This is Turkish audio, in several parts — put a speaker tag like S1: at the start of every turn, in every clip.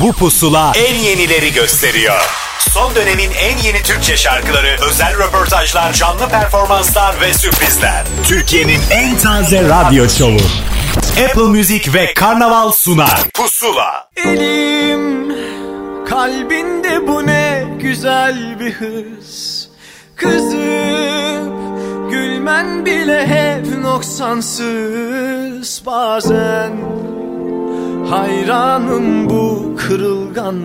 S1: Bu pusula en yenileri gösteriyor. Son dönemin en yeni Türkçe şarkıları, özel röportajlar, canlı performanslar ve sürprizler. Türkiye'nin en taze radyo şovu. Apple Music ve Karnaval sunar. Pusula.
S2: Elim kalbinde bu ne güzel bir hız. Kızım gülmen bile hep noksansız bazen. Hayranım bu kırılgan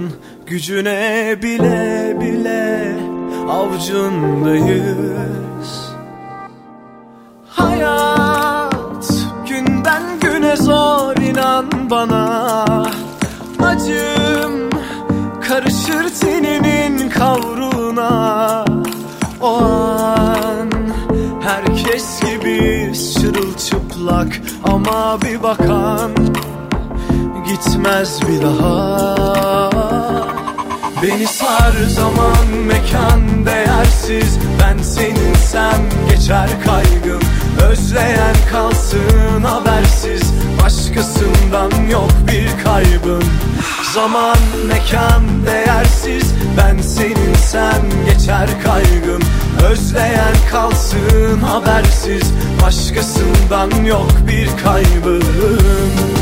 S2: gücüne bile bile avcundayız. Hayat günden güne zor inan bana. Acım karışır teninin kavruna. O an herkes gibi çırılçıplak ama bir bakan gitmez bir daha. Beni sar zaman mekan değersiz. Ben seninsem geçer kaygım Özleyen kalsın habersiz. Başkasından yok bir kaybım Zaman mekan değersiz. Ben seninsem geçer kaygım Özleyen kalsın habersiz. Başkasından yok bir kaybım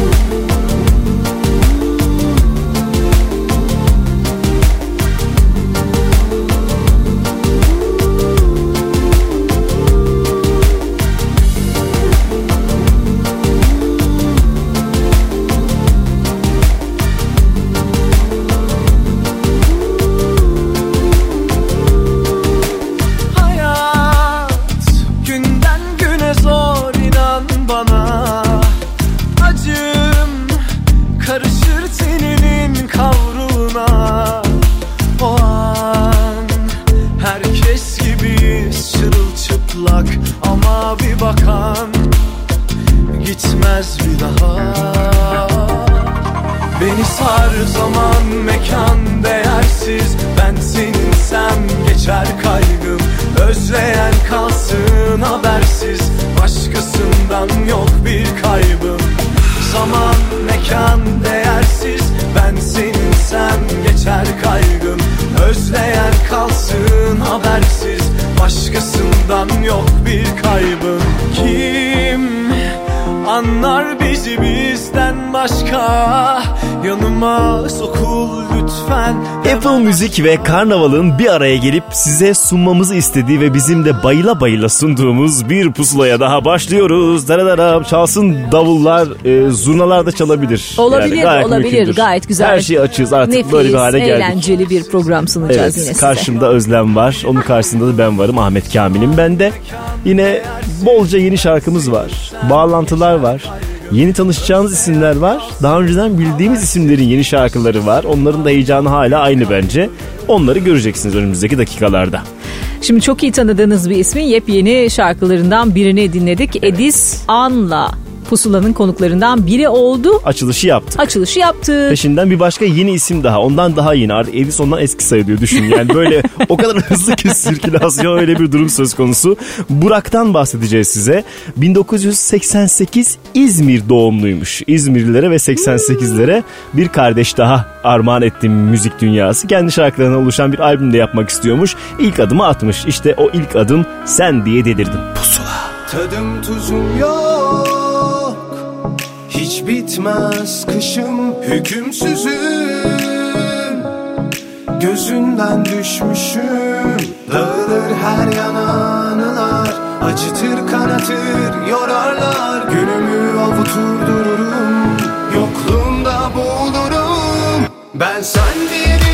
S2: Başkasından yok bir kaybım Kim Anlar bizi bizden başka Yanıma sokul lütfen
S3: Apple Müzik ve Karnaval'ın bir araya gelip size sunmamızı istediği ve bizim de bayıla bayıla sunduğumuz bir pusulaya daha başlıyoruz. Daradaram çalsın davullar, e, zurnalar da çalabilir.
S4: Olabilir,
S3: gayet
S4: olabilir.
S3: mümkündür.
S4: Gayet güzel.
S3: Her şeyi açığız artık
S4: Nefis,
S3: böyle bir hale geldik.
S4: eğlenceli bir program sunacağız yine
S3: Evet,
S4: size.
S3: karşımda Özlem var. Onun karşısında da ben varım. Ahmet Kamil'im ben de. Yine bolca yeni şarkımız var. Bağlantılar var. Yeni tanışacağınız isimler var. Daha önceden bildiğimiz isimlerin yeni şarkıları var. Onların da heyecanı hala aynı bence. Onları göreceksiniz önümüzdeki dakikalarda.
S4: Şimdi çok iyi tanıdığınız bir ismin yepyeni şarkılarından birini dinledik. Edis Anla Pusula'nın konuklarından biri oldu.
S3: Açılışı yaptı.
S4: Açılışı yaptı.
S3: Peşinden bir başka yeni isim daha. Ondan daha yeni. Artık Edis ondan eski sayılıyor düşün. Yani böyle o kadar hızlı ki sirkülasyon öyle bir durum söz konusu. Burak'tan bahsedeceğiz size. 1988 İzmir doğumluymuş. İzmirlilere ve 88'lere bir kardeş daha armağan ettiğim müzik dünyası. Kendi şarkılarına oluşan bir albüm de yapmak istiyormuş. İlk adımı atmış. İşte o ilk adım sen diye dedirdim.
S2: Tadım tuzum yok Bitmez kışım hükümsüzüm. Gözünden düşmüşüm. Dağılır her yan anılar. Acıtır kanatır yorarlar. Günümü avutur dururum Yokluğunda boğulurum. Ben sen diye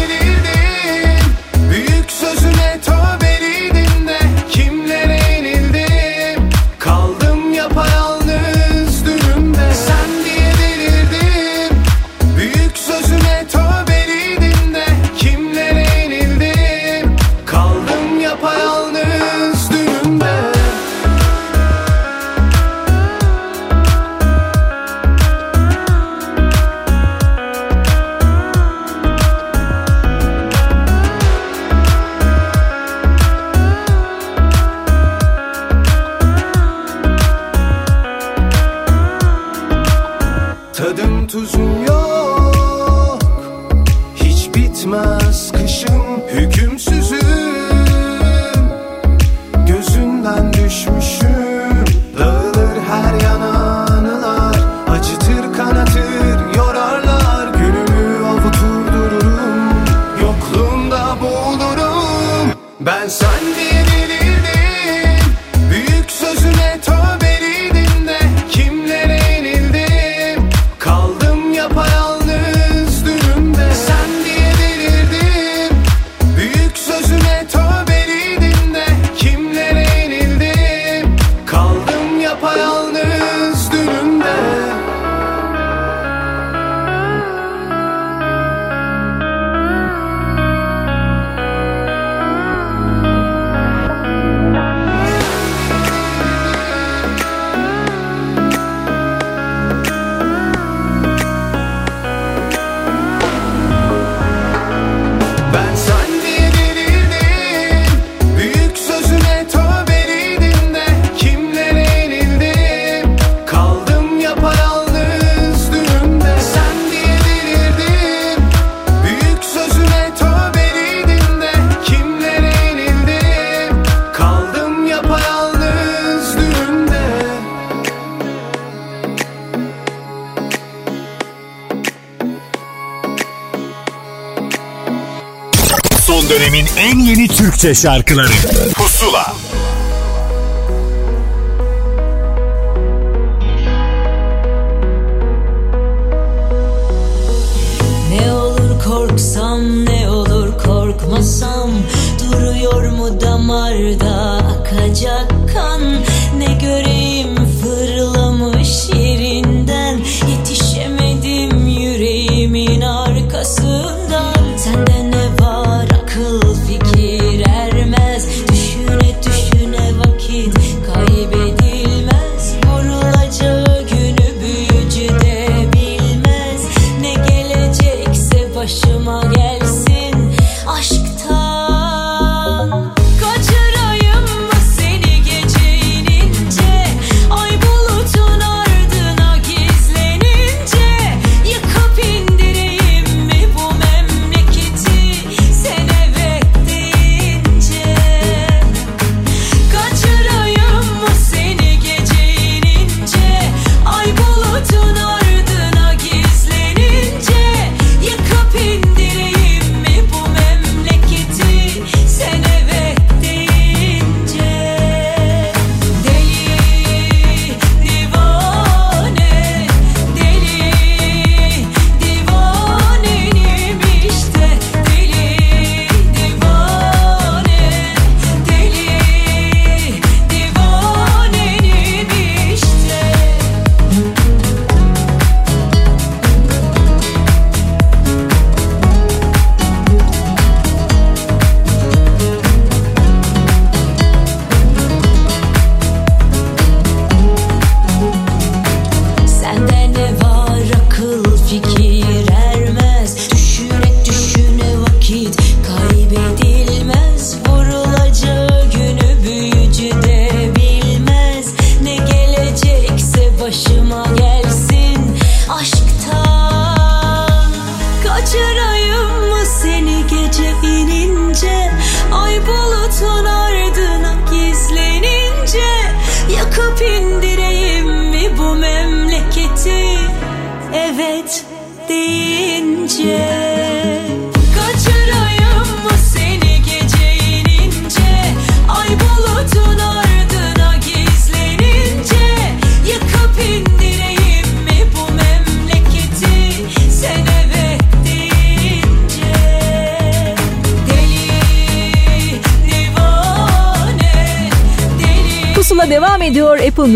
S1: Türkçe şarkıları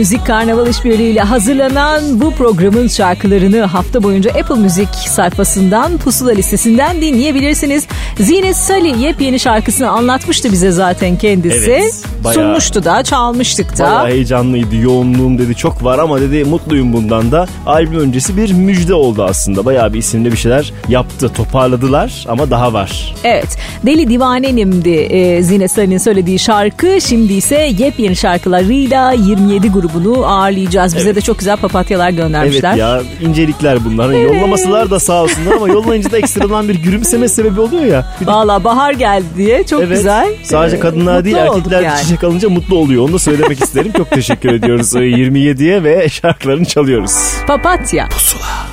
S4: Müzik Karnaval işbirliğiyle hazırlanan bu programın şarkılarını hafta boyunca Apple Müzik sayfasından Pusula listesinden dinleyebilirsiniz. Zine Salih yepyeni şarkısını anlatmıştı bize zaten kendisi.
S3: Evet, bayağı-
S4: Sunmuştu da, çalmıştık da.
S3: Bayağı heyecanlıydı. Yoğunluğum dedi çok var ama dedi mutluyum bundan da. Albüm öncesi bir müjde oldu aslında. Bayağı bir isimli bir şeyler yaptı. Toparladılar ama daha var.
S4: Evet. Deli Divane'nimdi e, Zine Salih'in söylediği şarkı. Şimdi ise yepyeni şarkılarıyla 27 grubunu ağırlayacağız. Bize
S3: Evet.
S4: de çok güzel papatyalar göndermişler.
S3: Evet ya incelikler bunlar. Hani Yollamasılar da sağ olsunlar ama yollayınca da ekstradan bir gülümseme sebebi oluyor ya.
S4: Valla bahar geldi diye çok
S3: Evet.
S4: güzel.
S3: Sadece
S4: Ee,
S3: kadınlar değil erkekler de
S4: yani.
S3: çiçek alınca mutlu oluyor. Onu da söylemek isterim. Çok teşekkür ediyoruz. Ee, 27'ye ve şarkılarını çalıyoruz.
S4: Papatya.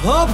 S2: Na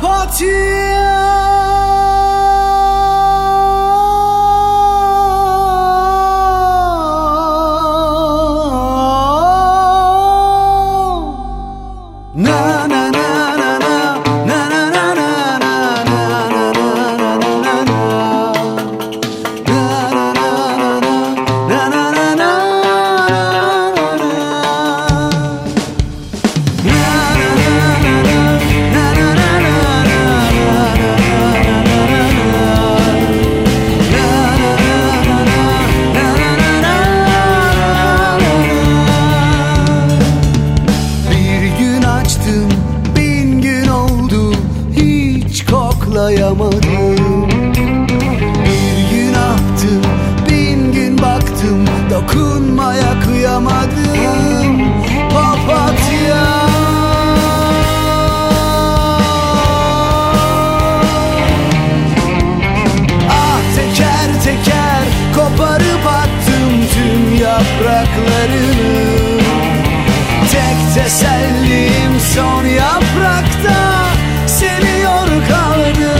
S2: tesellim son yaprakta seviyor kaldı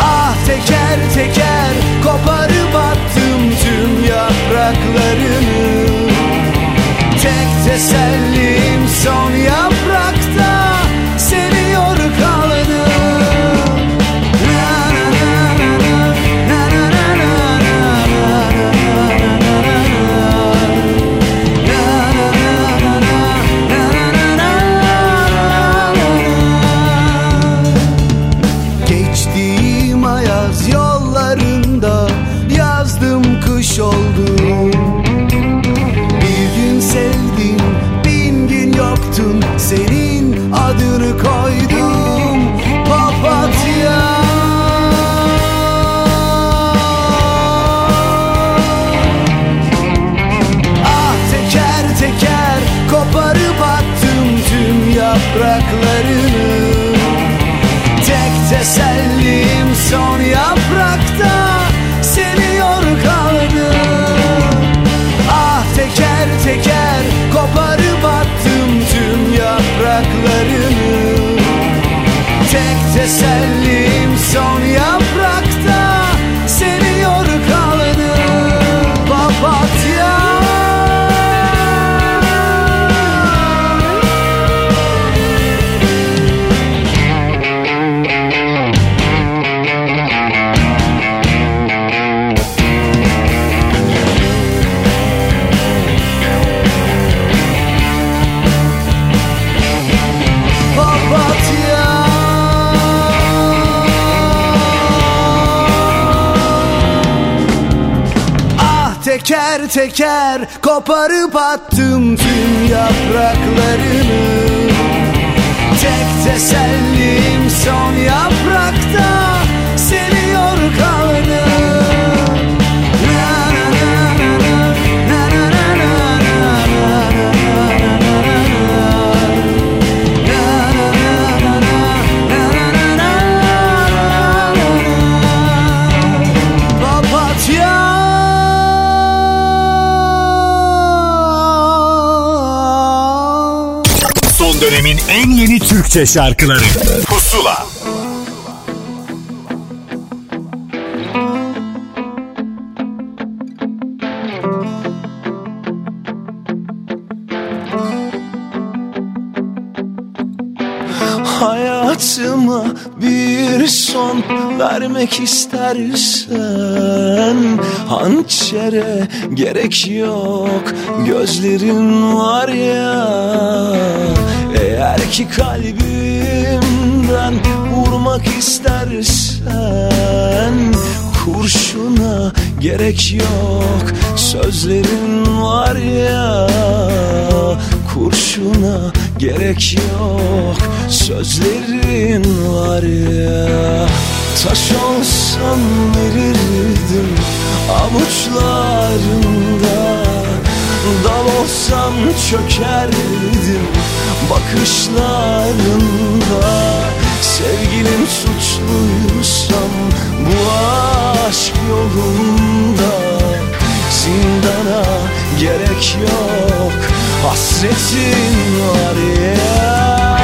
S2: Ah teker teker koparıp attım tüm yapraklarını Tek tesellim son yaprakta said teker koparıp attım tüm yapraklarını. Tek tesellim son
S5: yaprak. yeni Türkçe şarkıları. Pusula.
S6: Hayatıma bir son vermek istersen Hançere gerek yok gözlerin var ya. Belki kalbimden vurmak istersen Kurşuna gerek yok. Sözlerin var ya Kurşuna gerek yok. Sözlerin var ya Taş olsam verirdim Avuçlarımda Dal olsam çökerdim bakışlarında. Sevgilim suçluysam bu aşk yolunda. Zindana gerek yok hasretin var ya.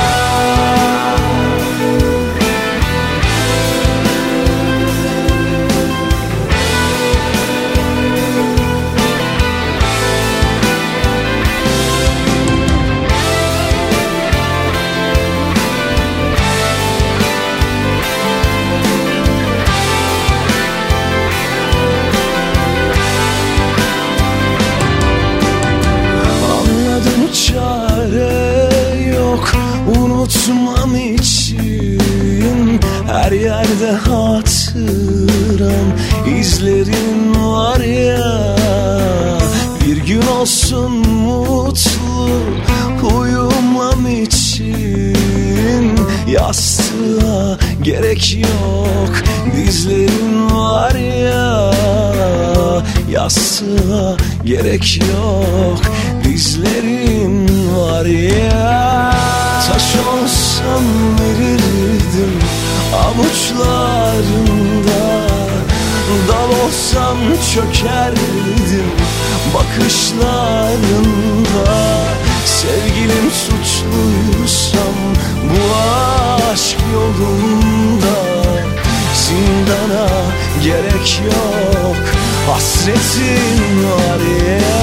S6: sitting audience.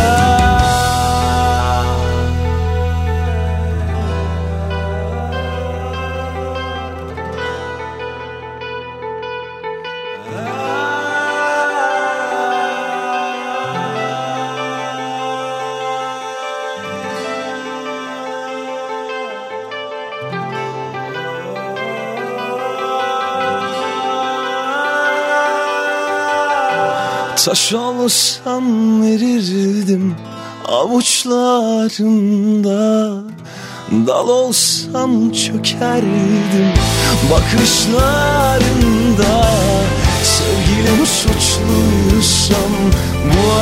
S6: Sasha olsam verirdim avuçlarında Dal olsam çökerdim bakışlarında. Sevgilim suçluysam bu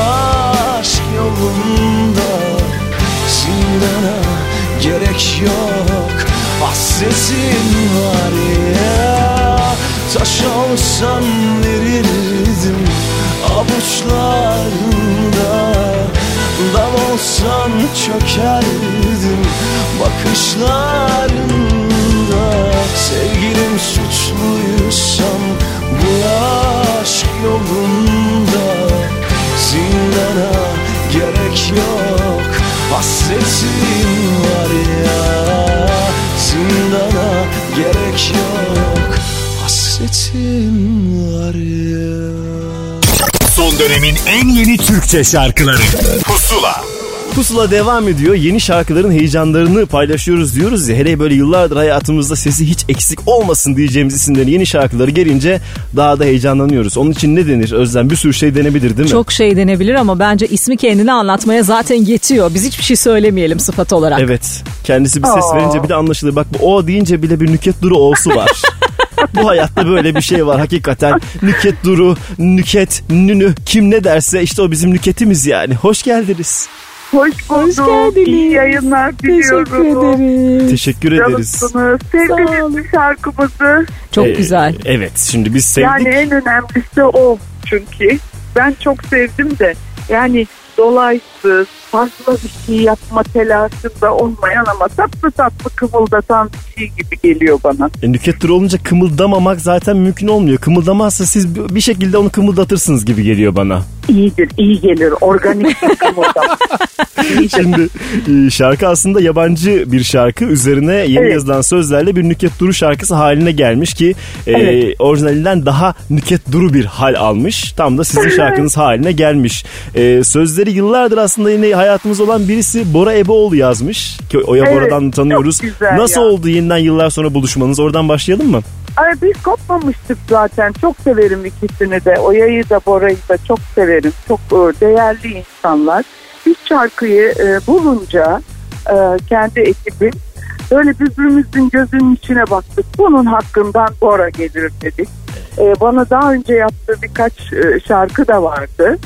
S6: aşk yolunda. Zindana gerek yok Hasretin var ya.
S7: Taş olsam verirdim avuçlarında Dal olsan çökerdim. Bakışlarında Sevgilim suçluysam bu aşk yolunda Zindana gerek yok. Hasretin var ya Zindana gerek yok. Hasretin var ya
S1: Son dönemin en yeni Türkçe şarkıları Pusula
S3: Pusula devam ediyor. Yeni şarkıların heyecanlarını paylaşıyoruz diyoruz ya. Hele böyle yıllardır hayatımızda sesi hiç eksik olmasın diyeceğimiz isimlerin yeni şarkıları gelince daha da heyecanlanıyoruz. Onun için ne denir Özlem? Bir sürü şey denebilir değil mi?
S4: Çok şey denebilir ama bence ismi kendini anlatmaya zaten yetiyor. Biz hiçbir şey söylemeyelim sıfat olarak.
S3: Evet. Kendisi bir ses verince bir de anlaşılır. Bak bu o deyince bile bir nüket duru o'su var. bu hayatta böyle bir şey var hakikaten. Nüket duru, nüket, nünü kim ne derse işte o bizim nüketimiz yani. Hoş geldiniz.
S8: Hoş bulduk.
S4: Hoş geldiniz.
S8: İyi yayınlar diliyorum.
S4: Teşekkür ederiz.
S3: Teşekkür ederiz.
S8: Mi şarkımızı?
S4: Çok
S3: Ee,
S4: güzel.
S3: Evet şimdi biz sevdik.
S8: Yani en önemlisi o çünkü. Ben çok sevdim de yani dolaysız, fazla bir şey yapma telaşında olmayan ama tatlı tatlı kımıldatan bir şey gibi geliyor bana.
S3: E, duru olunca kımıldamamak zaten mümkün olmuyor. Kımıldamazsa siz bir şekilde onu kımıldatırsınız gibi geliyor bana.
S8: İyidir, iyi gelir. Organik. İyidir.
S3: Şimdi e, şarkı aslında yabancı bir şarkı. Üzerine yeni
S8: Evet.
S3: yazılan sözlerle bir nüket duru şarkısı haline gelmiş ki e,
S8: Evet.
S3: orijinalinden daha nüket duru bir hal almış. Tam da sizin şarkınız haline gelmiş. E, sözleri yıllardır aslında yine hayatımız olan birisi Bora Eboğlu yazmış. Ki Oya
S8: Evet,
S3: Bora'dan tanıyoruz. Nasıl
S8: ya.
S3: oldu yeniden yıllar sonra buluşmanız? Oradan başlayalım mı?
S8: Ay biz kopmamıştık zaten. Çok severim ikisini de. Oya'yı da Bora'yı da çok severim. Çok e, değerli insanlar. Biz şarkıyı e, bulunca e, kendi ekibim böyle birbirimizin gözünün içine baktık. Bunun hakkından Bora gelir dedik. E, bana daha önce yaptığı birkaç e, şarkı da vardı.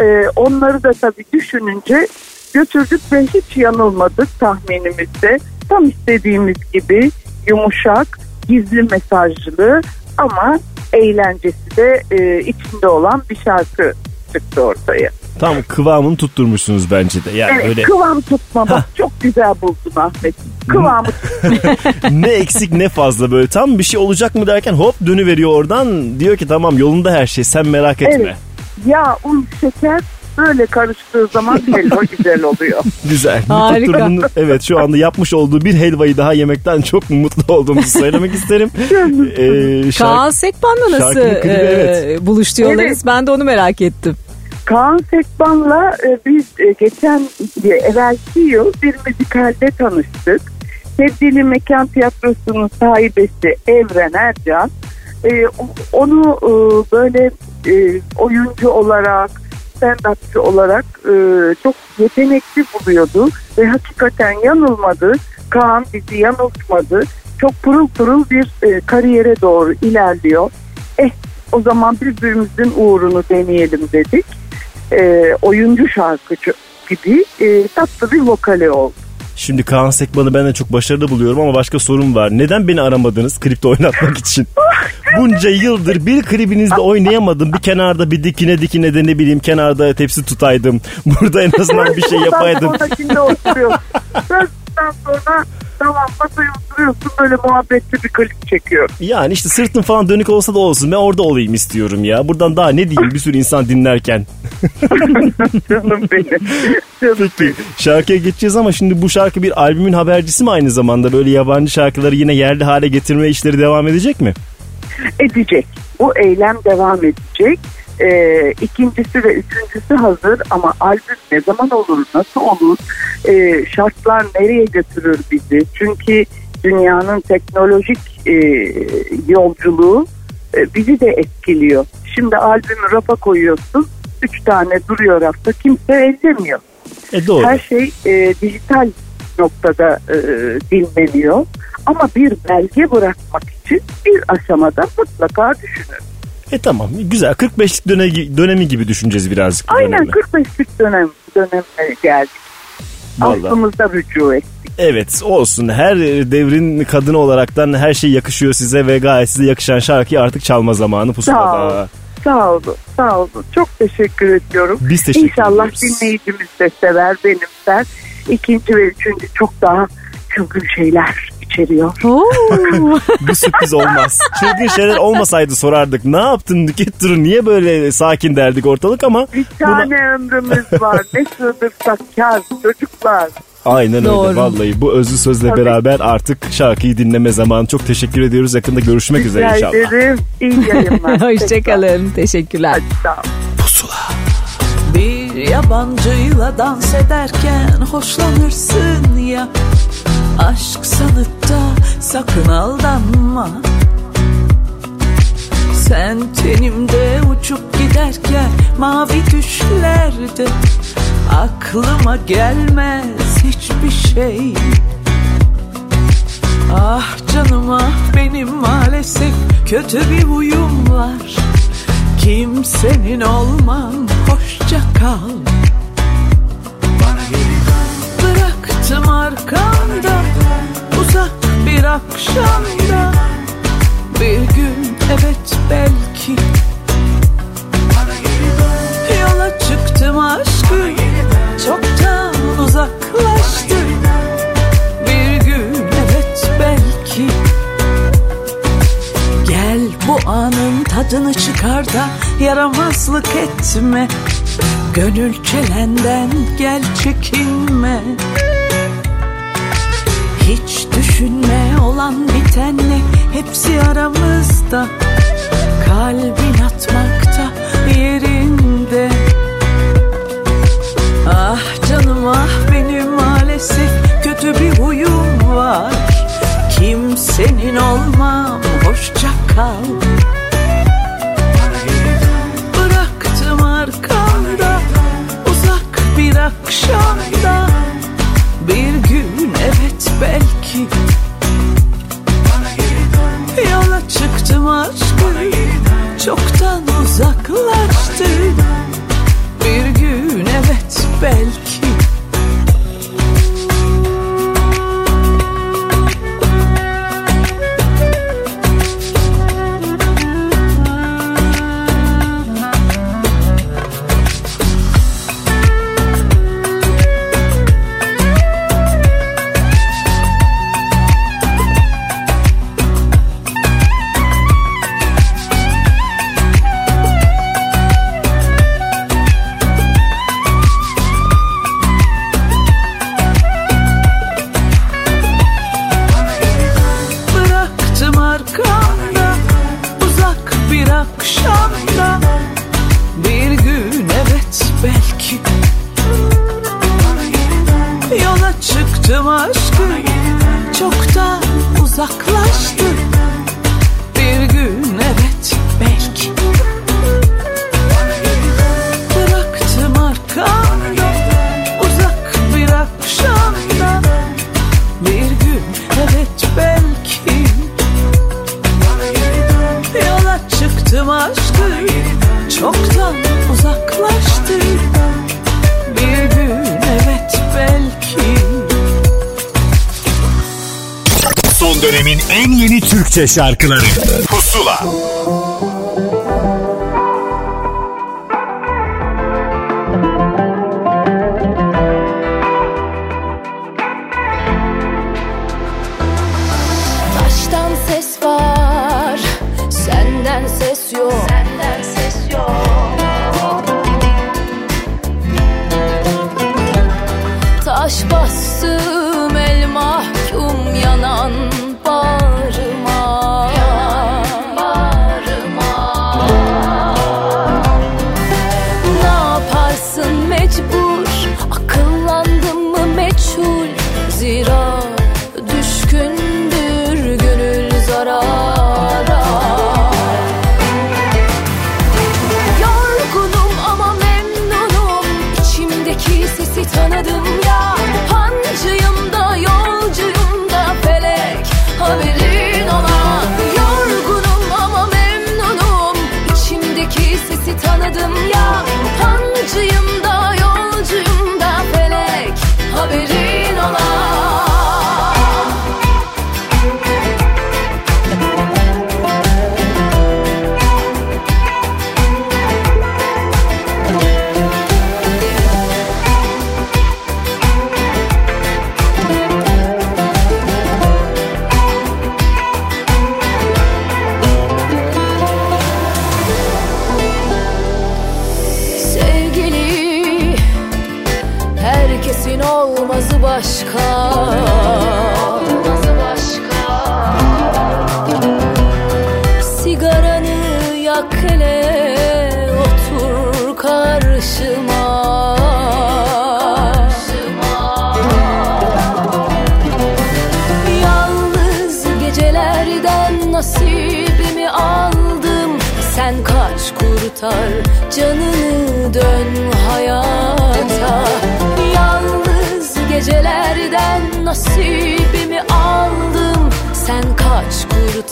S8: E, onları da tabii düşününce götürdük ve hiç yanılmadık tahminimizde. Tam istediğimiz gibi yumuşak, gizli mesajlı ama eğlencesi de e, içinde olan bir şarkı çıktı ortaya.
S3: Tam kıvamını tutturmuşsunuz bence de. Yani
S8: Evet
S3: böyle
S8: kıvam tutma bak çok güzel buldun Ahmet. Kıvamı
S3: ne eksik ne fazla böyle tam bir şey olacak mı derken hop dönüveriyor oradan. Diyor ki tamam yolunda her şey sen merak etme.
S8: Evet. yağ, un, şeker böyle karıştığı zaman helva güzel oluyor.
S3: Güzel.
S4: Harika.
S3: evet şu anda yapmış olduğu bir helvayı daha yemekten çok mutlu olduğumuzu söylemek isterim. Ee, şarkı-
S4: Kaan Sekban'la nasıl
S3: klibi,
S4: e,
S3: evet.
S4: buluştu yollarınız?
S8: Evet.
S4: Ben de onu merak ettim.
S8: Kaan Sekban'la e, biz e, geçen e, evvelki yıl bir müzikalde tanıştık. Sevgili Mekan Tiyatrosu'nun sahibesi Evren Ercan e, onu e, böyle e, oyuncu olarak stand-upçı olarak e, çok yetenekli buluyordu ve hakikaten yanılmadı. Kaan bizi yanıltmadı. Çok pırıl pırıl bir e, kariyere doğru ilerliyor. Eh o zaman birbirimizin uğrunu deneyelim dedik. E, oyuncu şarkıcı gibi e, tatlı bir vokali oldu.
S3: Şimdi Kaan Sekban'ı ben de çok başarılı buluyorum ama başka sorun var. Neden beni aramadınız klipte oynatmak için? Bunca yıldır bir klibinizde oynayamadım. Bir kenarda bir dikine dikine de ne bileyim kenarda tepsi tutaydım. Burada en azından bir şey yapaydım.
S8: Ondan sonra tamam masaya oturuyorsun böyle muhabbetli bir klip çekiyor.
S3: Yani işte sırtım falan dönük olsa da olsun. Ben orada olayım istiyorum ya. Buradan daha ne diyeyim bir sürü insan dinlerken.
S8: Canım benim. Canım
S3: Peki şarkıya geçeceğiz ama şimdi bu şarkı bir albümün habercisi mi aynı zamanda? Böyle yabancı şarkıları yine yerli hale getirme işleri devam edecek mi?
S8: edecek. Bu eylem devam edecek. Ee, ikincisi ve üçüncüsü hazır ama albüm ne zaman olur, nasıl olur, Ee, şartlar nereye götürür bizi? Çünkü dünyanın teknolojik e, yolculuğu e, bizi de etkiliyor. Şimdi albümü rafa koyuyorsun, üç tane duruyor rafta kimse ellemiyor.
S3: E doğru.
S8: Her şey e, dijital noktada e, dinleniyor. Ama bir belge bırakmak için bir aşamada mutlaka düşünün.
S3: E tamam güzel 45'lik dönemi, dönemi gibi düşüneceğiz birazcık.
S8: Aynen
S3: dönemi.
S8: 45'lik dönem döneme geldik.
S3: Vallahi.
S8: Aslımızda rücu ettik.
S3: Evet olsun her devrin kadını olaraktan her şey yakışıyor size ve gayet size yakışan şarkıyı artık çalma zamanı
S8: Sağ
S3: pusulada.
S8: olun. Sağ olun. Sağ olun. Çok teşekkür ediyorum.
S3: Biz teşekkür
S8: İnşallah
S3: ediyoruz.
S8: dinleyicimiz de sever, benimser. İkinci ve üçüncü çok daha çılgın şeyler içeriyor.
S4: Oo.
S3: Bu sürpriz olmaz. Çılgın şeyler olmasaydı sorardık. Ne yaptın Nüket Duru niye böyle sakin derdik ortalık ama
S8: Bir tane ömrümüz var. Ne sığdırsak kar çocuklar.
S3: aynen öyle
S4: Doğru.
S3: vallahi bu özlü sözle
S8: Tabii.
S3: beraber artık şarkıyı dinleme zamanı. Çok teşekkür ediyoruz. Yakında görüşmek üzere
S8: Rica
S3: inşallah.
S8: ederim. İyi yayınlar.
S4: Hoşçakalın. Teşekkürler.
S8: Hadi sağ olun.
S9: Bir yabancıyla dans ederken hoşlanırsın ya Aşk sanıp da sakın aldanma. Sen tenimde uçup giderken mavi düşlerde Aklıma gelmez hiçbir şey. Ah canım ah benim maalesef kötü bir huyum var. Kimsenin olmam hoşça kal Bıraktım arkamda uzak bir akşamda. Bir gün evet belki. Yola çıktım aşkım çoktan uzaklaştı. Bir gün evet belki. Gel bu anın tadını çıkar da yaramazlık etme. Gönül çelenden gel çekinme Hiç düşünme olan bitenle hepsi aramızda. Kalbin atmakta yerinde. Ah canım ah benim maalesef kötü bir huyum var. Kimsenin olmam hoşça kal. Bıraktım arkamda uzak bir akşamda belki. Yola çıktım aşkım çoktan uzaklaştı. Bir gün evet belki
S1: Türkçe şarkıları Pusula
S10: Taştan ses var, senden ses yok. Senden ses yok. Taş bastım el mahkum yanan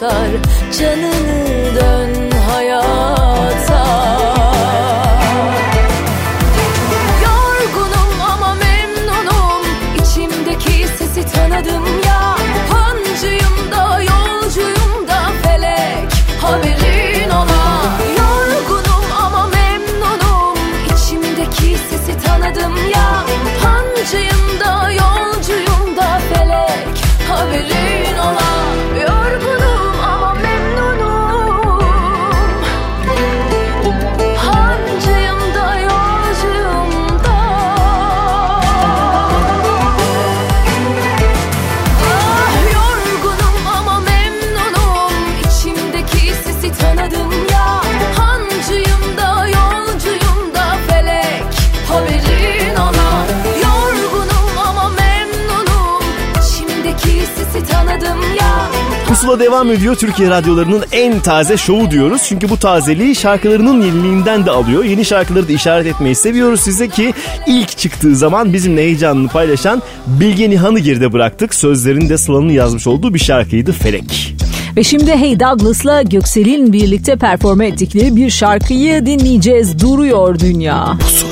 S10: kurtar canını dön hayata
S3: Pusula devam ediyor. Türkiye radyolarının en taze şovu diyoruz. Çünkü bu tazeliği şarkılarının yeniliğinden de alıyor. Yeni şarkıları da işaret etmeyi seviyoruz size ki ilk çıktığı zaman bizimle heyecanını paylaşan Bilge Nihan'ı geride bıraktık. Sözlerini de Sıla'nın yazmış olduğu bir şarkıydı Felek.
S4: Ve şimdi Hey Douglas'la Göksel'in birlikte performe ettikleri bir şarkıyı dinleyeceğiz. Duruyor Dünya.
S10: Aramız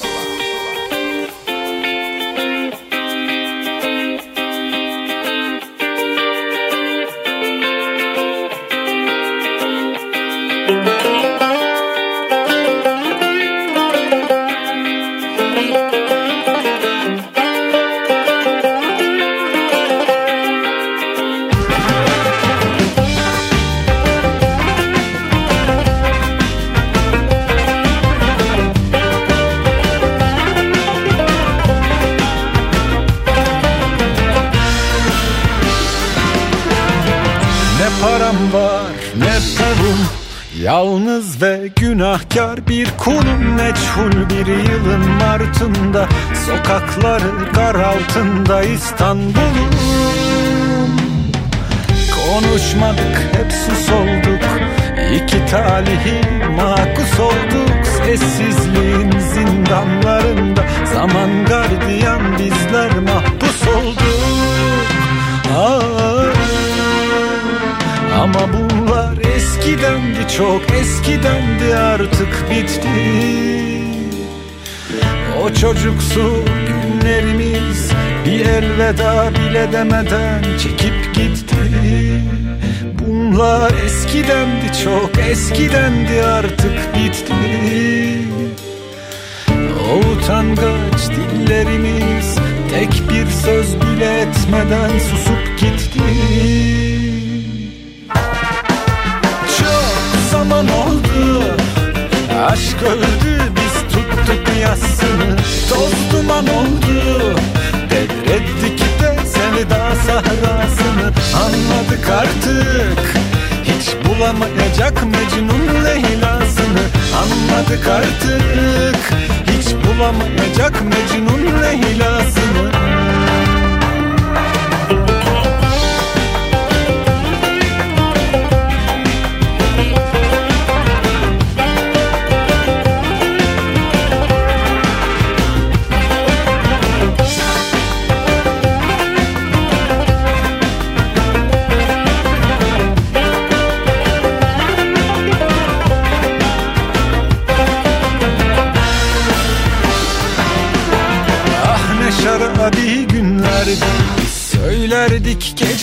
S11: altında İstanbul'um. Konuşmadık hep sus olduk. İki talihi makus olduk. Sessizliğin zindanlarında Zaman gardiyan bizler mahpus olduk. Aa, ama bunlar eskidendi çok eskidendi artık bitti O çocuksu günlerimiz bir elveda bile demeden çekip gitti. Bunlar eskidendi çok eskidendi artık bitti. O utangaç dillerimiz tek bir söz bile etmeden susup gitti. Çok zaman oldu Aşk öldü biz tuttuk yasını Toz duman oldu Devrettik de sevda sahrasını. Anladık artık. Hiç bulamayacak Mecnun Leyla'sını. Anladık artık. Hiç bulamayacak Mecnun Leyla'sını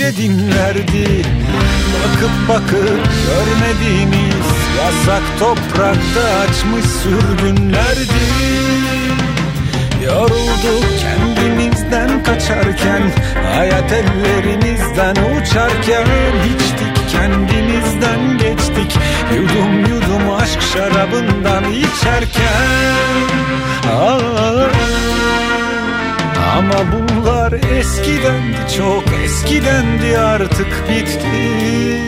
S11: Gece dinlerdi. Bakıp bakıp görmediğimiz Yasak toprakta açmış sürgünlerdi. Yorulduk kendimizden kaçarken Hayat ellerimizden uçarken içtik kendimizden geçtik Yudum yudum aşk şarabından içerken. Aa, ama bunlar eskidendi çok eskidendi artık bitti.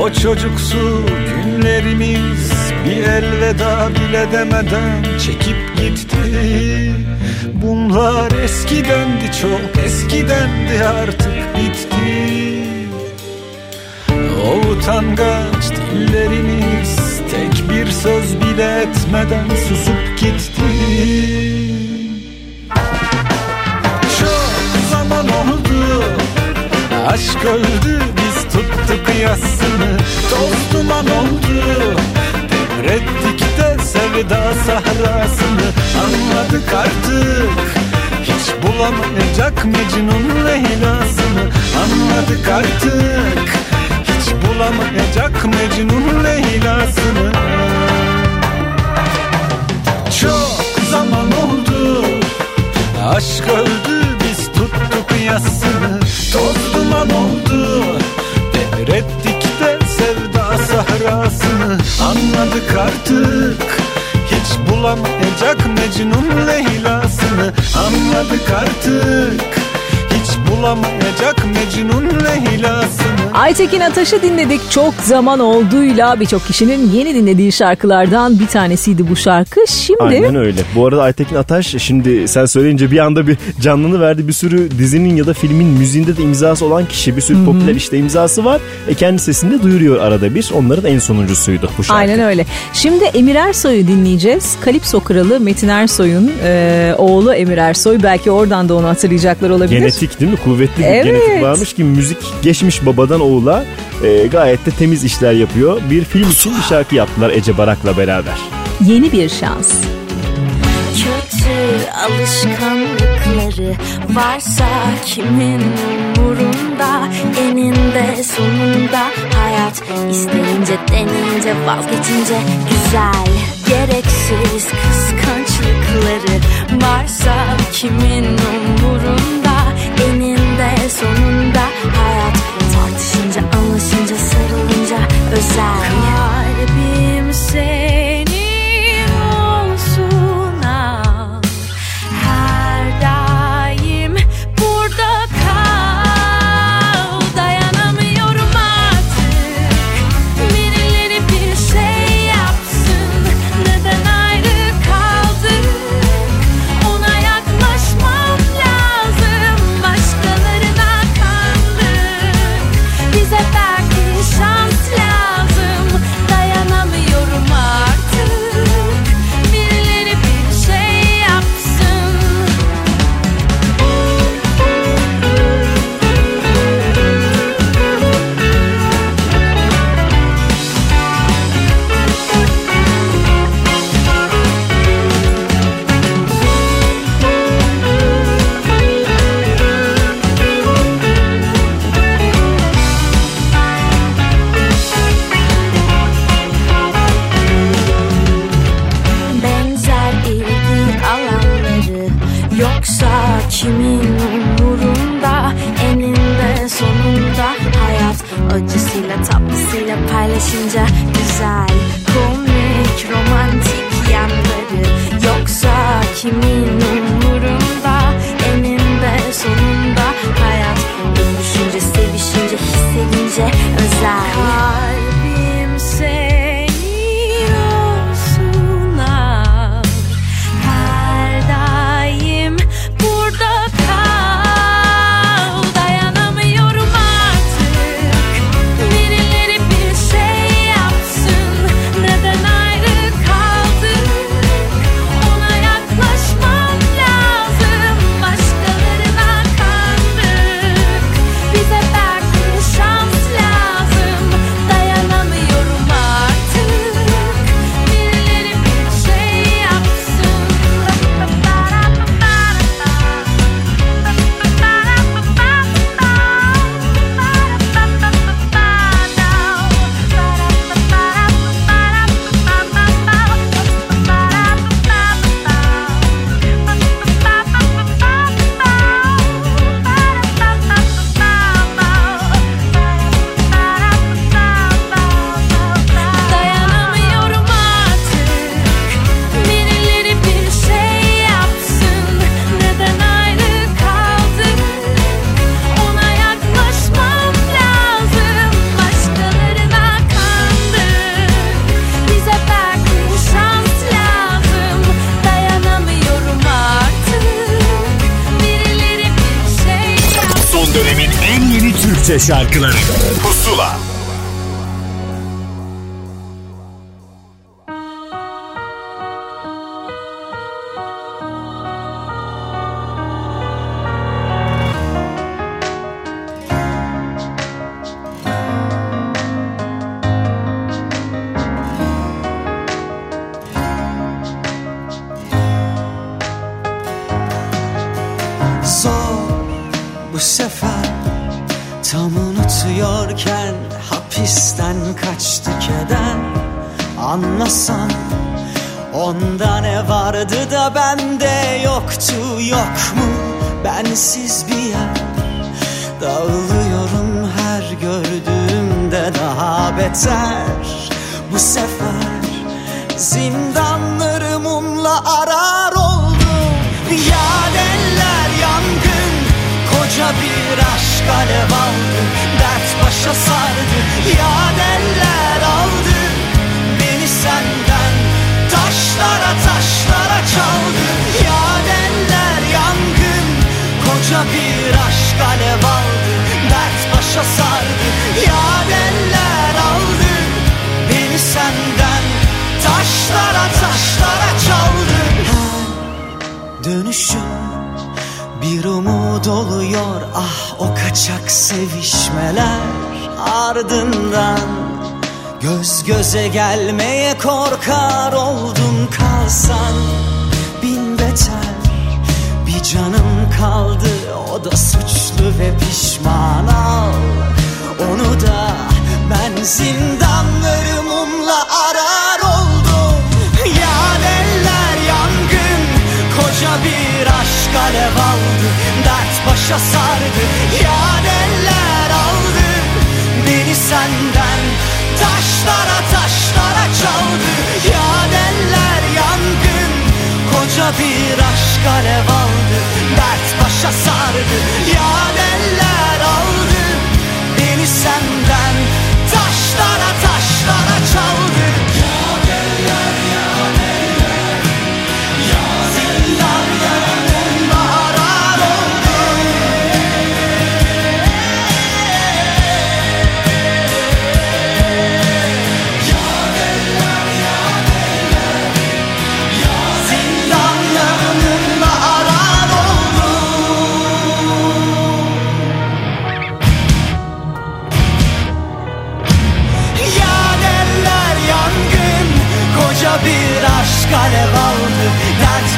S11: O çocuksu günlerimiz bir elveda bile demeden çekip gitti. Bunlar eskidendi çok eskidendi artık bitti. O utangaç dillerimiz tek bir söz bile etmeden susup gitti Aşk öldü biz tuttuk yasını Toz duman oldu Devrettik de sevda sahrasını. Anladık artık Hiç bulamayacak Mecnun Leyla'sını Anladık artık Hiç bulamayacak Mecnun Leyla'sını Çok zaman oldu Aşk öldü biz tuttuk yasını Toz duman oldu Devrettik de sevda sahrasını. Anladık artık Hiç bulamayacak Mecnun Leyla'sını. Anladık artık bulamayacak Mecnun Leyla'sını
S4: Aytekin Ataş'ı dinledik. Çok zaman olduğuyla birçok kişinin yeni dinlediği şarkılardan bir tanesiydi bu şarkı. Şimdi
S3: Aynen öyle. Bu arada Aytekin Ataş şimdi sen söyleyince bir anda bir canlını verdi. Bir sürü dizinin ya da filmin müziğinde de imzası olan kişi. Bir sürü popüler işte imzası var. E kendi sesinde duyuruyor arada bir. Onların en sonuncusuydu bu şarkı.
S4: Aynen öyle. Şimdi Emir Ersoy'u dinleyeceğiz. Kalipso kralı Metin Ersoy'un e, oğlu Emir Ersoy. Belki oradan da onu hatırlayacaklar olabilir.
S3: Genetik değil mi? kuvvetli bir
S4: evet.
S3: genetik varmış ki müzik geçmiş babadan oğula e, gayet de temiz işler yapıyor. Bir film için bir şarkı yaptılar Ece Barak'la beraber.
S4: Yeni bir şans.
S10: Kötü alışkanlıkları varsa kimin umurunda eninde sonunda hayat isteyince deneyince vazgeçince güzel gereksiz kıskançlıkları varsa kimin umurunda sonunda hayat Tartışınca anlaşınca sarılınca özel Kal
S12: şarkıları. Ardından Göz göze gelmeye korkar oldum kalsan. Bin beter bir canım kaldı o da suçlu ve pişman al. Onu da ben zindanlarımla arar oldum. Ya eller yangın koca bir aşk alev aldı Dert başa sardı. Ya eller senden. Taşlara taşlara çaldı Ya eller yangın. Koca bir aşk alev aldı Dert başa sardı ya eller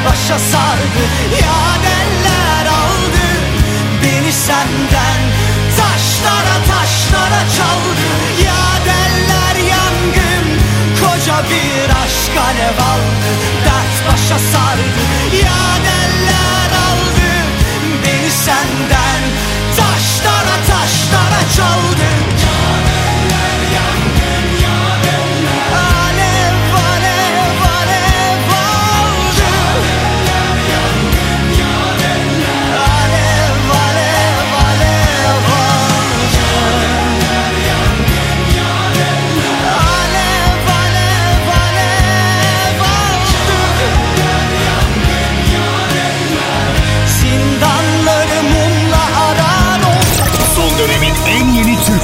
S12: başa sardı Yaneller aldı. Beni senden Taşlara taşlara çaldı. Yaneller yangın Koca bir aşk alev aldı. Dert başa sardı Yaneller aldı. Beni senden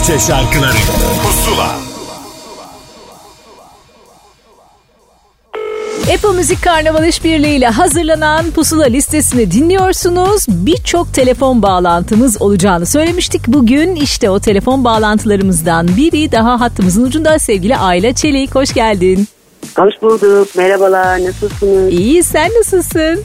S5: Türkçe şarkıları Pusula
S4: Apple Müzik Karnaval İşbirliği ile hazırlanan Pusula listesini dinliyorsunuz. Birçok telefon bağlantımız olacağını söylemiştik. Bugün işte o telefon bağlantılarımızdan biri daha hattımızın ucunda sevgili Ayla Çelik. Hoş geldin.
S13: Hoş bulduk. Merhabalar. Nasılsınız?
S4: İyi sen nasılsın?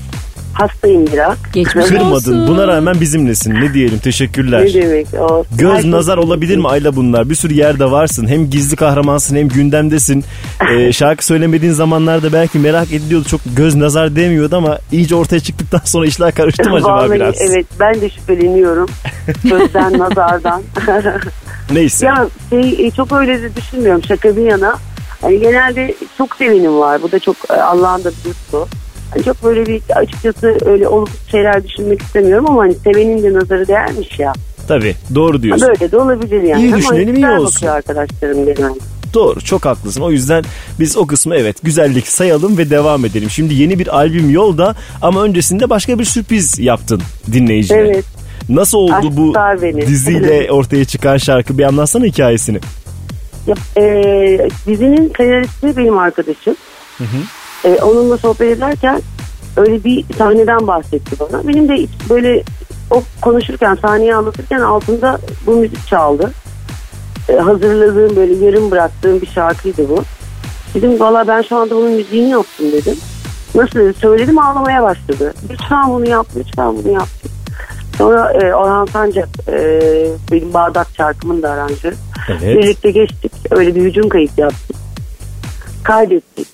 S13: Hastayım biraz.
S4: Geçmiş
S3: Kırmadın.
S4: olsun.
S3: Buna rağmen bizimlesin. Ne diyelim teşekkürler.
S13: Ne demek? O,
S3: Göz
S13: Herkes-
S3: nazar olabilir mi Ayla bunlar? Bir sürü yerde varsın. Hem gizli kahramansın hem gündemdesin. Ee, şarkı söylemediğin zamanlarda belki merak ediliyordu. Çok göz nazar demiyordu ama iyice ortaya çıktıktan sonra işler karıştı mı acaba
S13: Vallahi
S3: biraz?
S13: evet ben de şüpheleniyorum. Gözden, nazardan.
S3: Neyse.
S13: ya şey, e, çok öyle de düşünmüyorum şaka bir yana. Hani genelde çok sevinim var. Bu da çok e, Allah'ın da bir lütfu. Çok böyle bir açıkçası öyle olumsuz şeyler düşünmek istemiyorum ama hani sevenin de nazarı değermiş ya.
S3: Tabii doğru diyorsun.
S13: Böyle de olabilir yani.
S3: İyi düşünelim, iyi olsun.
S13: arkadaşlarım genelde.
S3: Doğru çok haklısın. O yüzden biz o kısmı evet güzellik sayalım ve devam edelim. Şimdi yeni bir albüm yolda ama öncesinde başka bir sürpriz yaptın dinleyicilere.
S13: Evet.
S3: Nasıl oldu
S13: Aşk
S3: bu
S13: beni.
S3: diziyle ortaya çıkan şarkı? Bir anlatsana hikayesini.
S13: Ya, e, dizinin senaristi benim arkadaşım. E, onunla sohbet ederken öyle bir sahneden bahsetti bana. Benim de böyle o konuşurken sahneyi anlatırken altında bu müzik çaldı. E, hazırladığım böyle yarım bıraktığım bir şarkıydı bu. Dedim valla ben şu anda bunun müziğini yaptım dedim. Nasıl dedi söyledim ağlamaya başladı. Lütfen bunu yap lütfen bunu yap. Sonra e, Orhan Sancak e, benim Bağdat şarkımın da aranjörü.
S3: Evet.
S13: Birlikte geçtik. Öyle bir hücum kayıt yaptık. Kaydettik.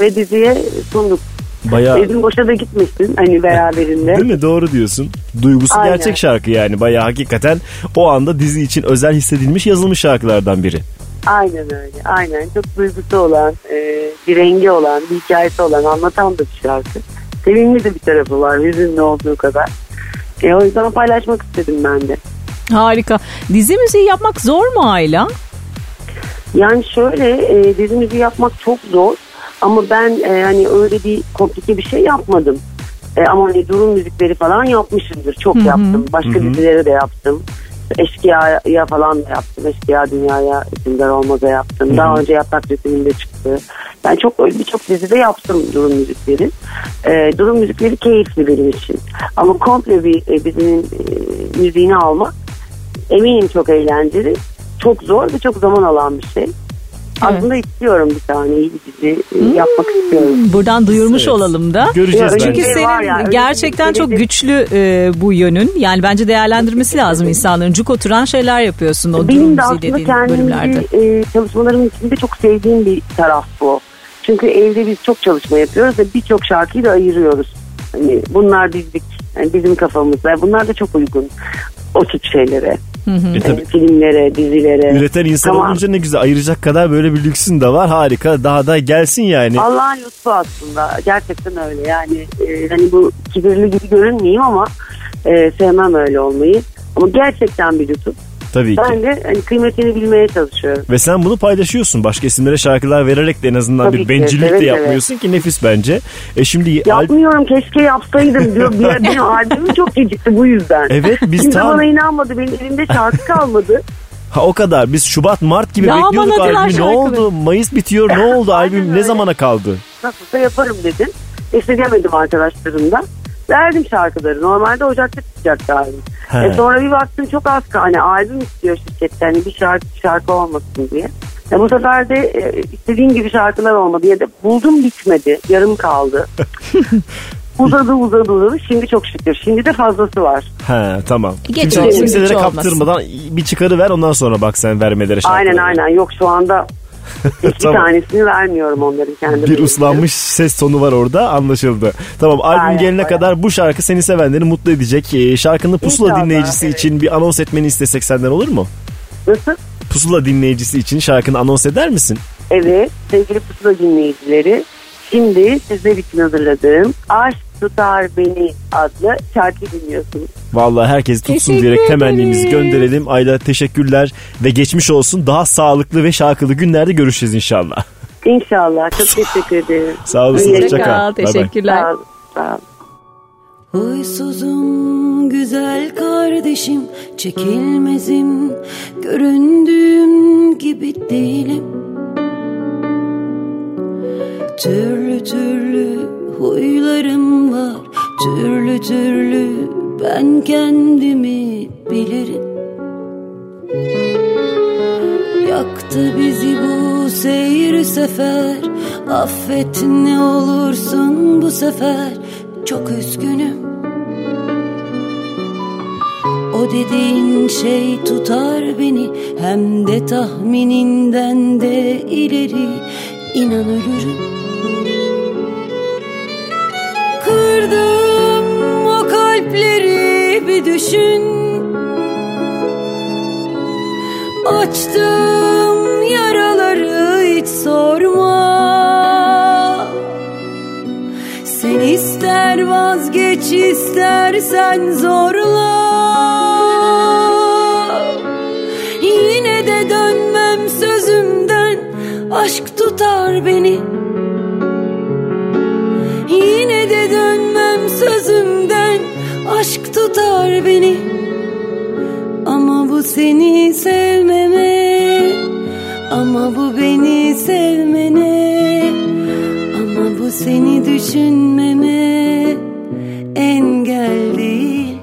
S13: Ve diziye sunduk.
S3: Bayağı
S13: Dedim boşa da gitmesin hani beraberinde.
S3: Değil mi? Doğru diyorsun. Duygusu
S13: Aynen.
S3: gerçek şarkı yani. Bayağı hakikaten o anda dizi için özel hissedilmiş yazılmış şarkılardan biri.
S13: Aynen öyle. Aynen. Çok duygusu olan, e, bir rengi olan, bir hikayesi olan anlatan da bir şarkı. Sevimli de bir tarafı var. Hüzünlü olduğu kadar. E, o yüzden paylaşmak istedim ben de.
S4: Harika. Dizi müziği yapmak zor mu Ayla?
S13: Yani şöyle e, dizi müziği yapmak çok zor. Ama ben e, hani öyle bir komplike bir şey yapmadım. E, ama hani durum müzikleri falan yapmışımdır. Çok yaptım. Başka dizilere de yaptım. Eşkıya'ya falan da yaptım. Eşkıya Dünya'ya Sünger Olmaz'a yaptım. Daha önce Yaprak Resim'inde çıktı. Ben çok öyle birçok dizide yaptım durum müzikleri. E, durum müzikleri keyifli benim için. Ama komple bir e, dizinin e, müziğini almak eminim çok eğlenceli. çok zor ve çok zaman alan bir şey. Aslında istiyorum bir tane iyi bir dizi e, yapmak istiyorum.
S4: Buradan duyurmuş
S3: Evet.
S4: olalım da.
S3: Göreceğiz
S13: Ya,
S3: bence.
S4: Çünkü senin
S13: yani,
S4: gerçekten çok güçlü e, bu yönün. Yani bence değerlendirmesi lazım insanların. Cuk oturan şeyler yapıyorsun o
S13: Benim de aslında kendimce
S4: bölümlerde.
S13: e, çalışmalarımın içinde çok sevdiğim bir taraf bu. Çünkü evde biz çok çalışma yapıyoruz ve birçok şarkıyı da ayırıyoruz. Hani bunlar bizlik, yani bizim kafamızda. Bunlar da çok uygun o tip şeylere.
S3: E tabii.
S13: Filmlere, dizilere.
S3: Üreten insan
S13: Tamam.
S3: olunca ne güzel ayıracak kadar böyle bir lüksün de var. Harika. Daha da gelsin yani.
S13: Allah'ın lütfu aslında. Gerçekten öyle. Yani e, hani bu kibirli gibi görünmeyeyim ama e, sevmem öyle olmayı. Ama gerçekten bir lütuf.
S3: Tabii ki.
S13: Ben de hani kıymetini bilmeye çalışıyorum.
S3: Ve sen bunu paylaşıyorsun. Başka isimlere şarkılar vererek de en azından
S13: Tabii
S3: bir
S13: ki,
S3: bencillik
S13: evet,
S3: de
S13: evet.
S3: yapmıyorsun ki nefis bence. E şimdi al-
S13: Yapmıyorum keşke yapsaydım diyor. Bir, benim albümüm çok gecikti bu yüzden.
S3: Evet, biz
S13: Kimse
S3: tam-
S13: bana inanmadı. Benim elimde şarkı kalmadı.
S3: ha o kadar. Biz Şubat Mart gibi
S4: Ya
S3: bekliyorduk albümü. Ne oldu? Mayıs bitiyor. Ne oldu? Albüm ne zamana kaldı?
S13: Nasılsa yaparım dedim. Esnegemedim arkadaşlarımdan. Verdim şarkıları. Normalde Ocak'ta çıkacaktı albüm.
S3: He.
S13: E sonra bir baktım çok az hani albüm istiyor şirketten hani bir şarkı şarkı olmasın diye. E bu sefer de e, istediğim gibi şarkılar olmadı ya da buldum bitmedi. Yarım kaldı. uzadı uzadı uzadı. Şimdi çok şükür. Şimdi de fazlası var.
S3: He tamam.
S4: Geç
S3: Kimse,
S4: olsun,
S3: kimselere
S4: hiç olmasın.
S3: kaptırmadan bir çıkarı ver ondan sonra bak sen vermelere şarkıları.
S13: Aynen aynen. Yok şu anda iki
S3: Tamam.
S13: tanesini vermiyorum onların kendi.
S3: Bir uslanmış ses tonu var orada anlaşıldı. Tamam albüm
S13: Aynen,
S3: gelene
S13: bayağı.
S3: kadar bu şarkı seni sevenleri mutlu edecek. Ee, şarkını Pusula
S13: İnşallah,
S3: dinleyicisi
S13: evet.
S3: için bir anons etmeni istesek senden olur mu?
S13: Nasıl?
S3: Pusula dinleyicisi için şarkını anons eder misin?
S13: Evet sevgili pusula dinleyicileri. Şimdi sizler için hazırladığım Aşk Tutar Beni adlı şarkı dinliyorsunuz.
S3: Vallahi herkes tutsun
S4: Teşekkür
S3: diyerek temennimizi gönderelim. Ayla teşekkürler ve geçmiş olsun. Daha sağlıklı ve şarkılı günlerde görüşeceğiz inşallah.
S13: İnşallah. Çok teşekkür ederim.
S3: Sağ olasın. Hoşça kal.
S4: Teşekkürler.
S13: Sağ olun. Sağ olun.
S14: Huysuzum güzel kardeşim çekilmezim göründüğüm gibi değilim Türlü türlü huylarım var. Türlü türlü ben kendimi bilirim. Yaktı bizi bu seyir sefer. Affet ne olursun bu sefer. Çok üzgünüm. O dediğin şey tutar beni. Hem de tahmininden de ileri. İnan ölürüm Kırdım o kalpleri bir düşün. Açtım yaraları hiç sorma. Sen ister vazgeç istersen zorla. Yine de dönmem sözümden Aşk tutar beni. Yine tutar beni. Ama bu seni sevmeme. Ama bu beni sevmene. Ama bu seni düşünmeme Engel değil.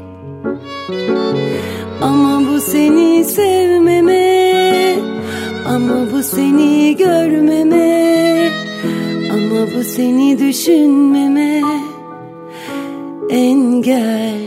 S14: Ama bu seni sevmeme. Ama bu seni görmeme. Ama bu seni düşünmeme Engel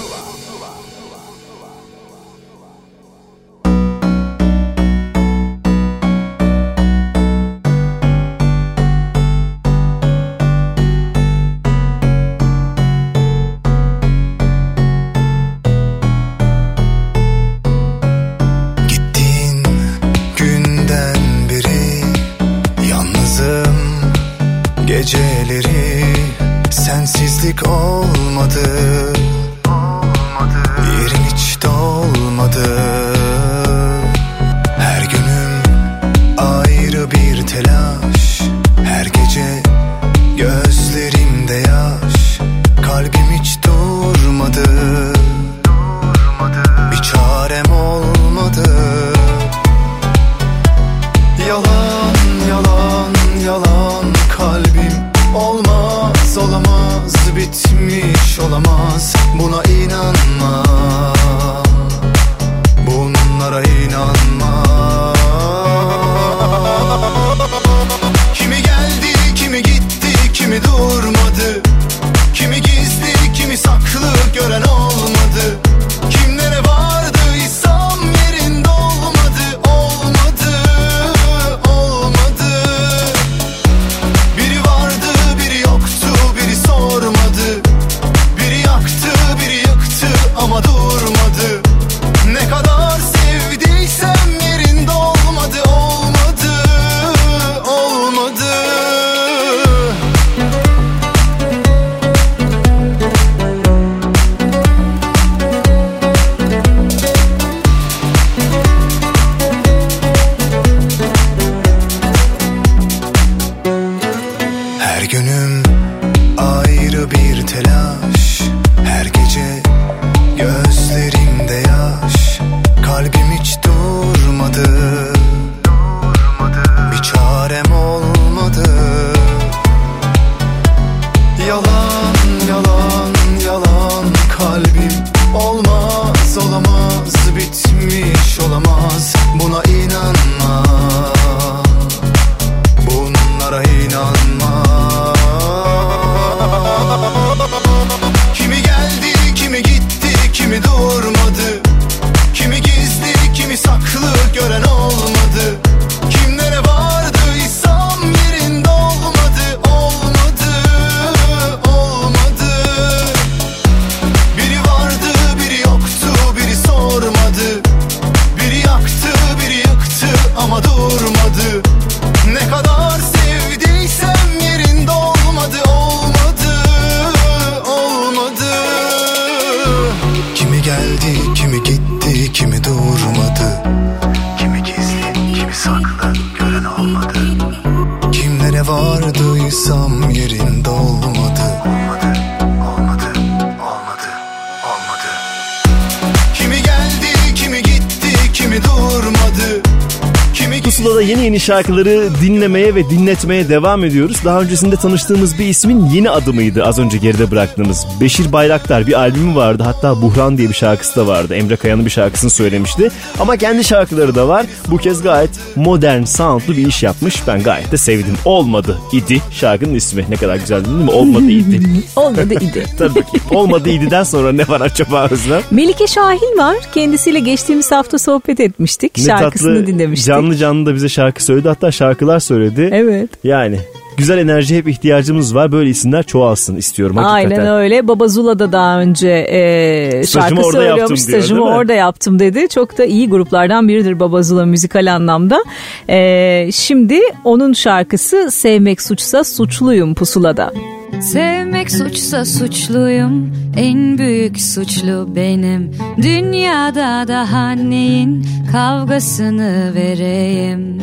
S3: şarkıları dinlemeye ve dinletmeye devam ediyoruz. Daha öncesinde tanıştığımız bir ismin yeni adımıydı az önce geride bıraktığımız. Beşir Bayraktar bir albümü vardı hatta Buhran diye bir şarkısı da vardı. Emre Kaya'nın bir şarkısını söylemişti. Ama kendi şarkıları da var. Bu kez gayet modern soundlu bir iş yapmış. Ben gayet de sevdim. Olmadı idi şarkının ismi. Ne kadar güzel değil mi? Olmadı idi.
S4: Olmadı idi.
S3: Tabii ki. Olmadı ididen sonra ne var acaba Özlem?
S4: Melike Şahin var. Kendisiyle geçtiğimiz hafta sohbet etmiştik.
S3: Ne
S4: Şarkısını
S3: tatlı,
S4: dinlemiştik.
S3: Canlı canlı da bize şarkı söyledi. Hatta şarkılar söyledi.
S4: Evet.
S3: Yani güzel enerji hep ihtiyacımız var. Böyle isimler çoğalsın istiyorum hakikaten.
S4: Aynen öyle. Baba Zula da daha önce e, şarkı
S3: orada yaptım
S4: söylüyormuş.
S3: diyor,
S4: Stajımı orada yaptım dedi. Çok da iyi gruplardan biridir Baba Zula müzikal anlamda. E, şimdi onun şarkısı Sevmek Suçsa Suçluyum Pusula'da.
S15: Sevmek suçsa suçluyum En büyük suçlu benim Dünyada daha neyin Kavgasını vereyim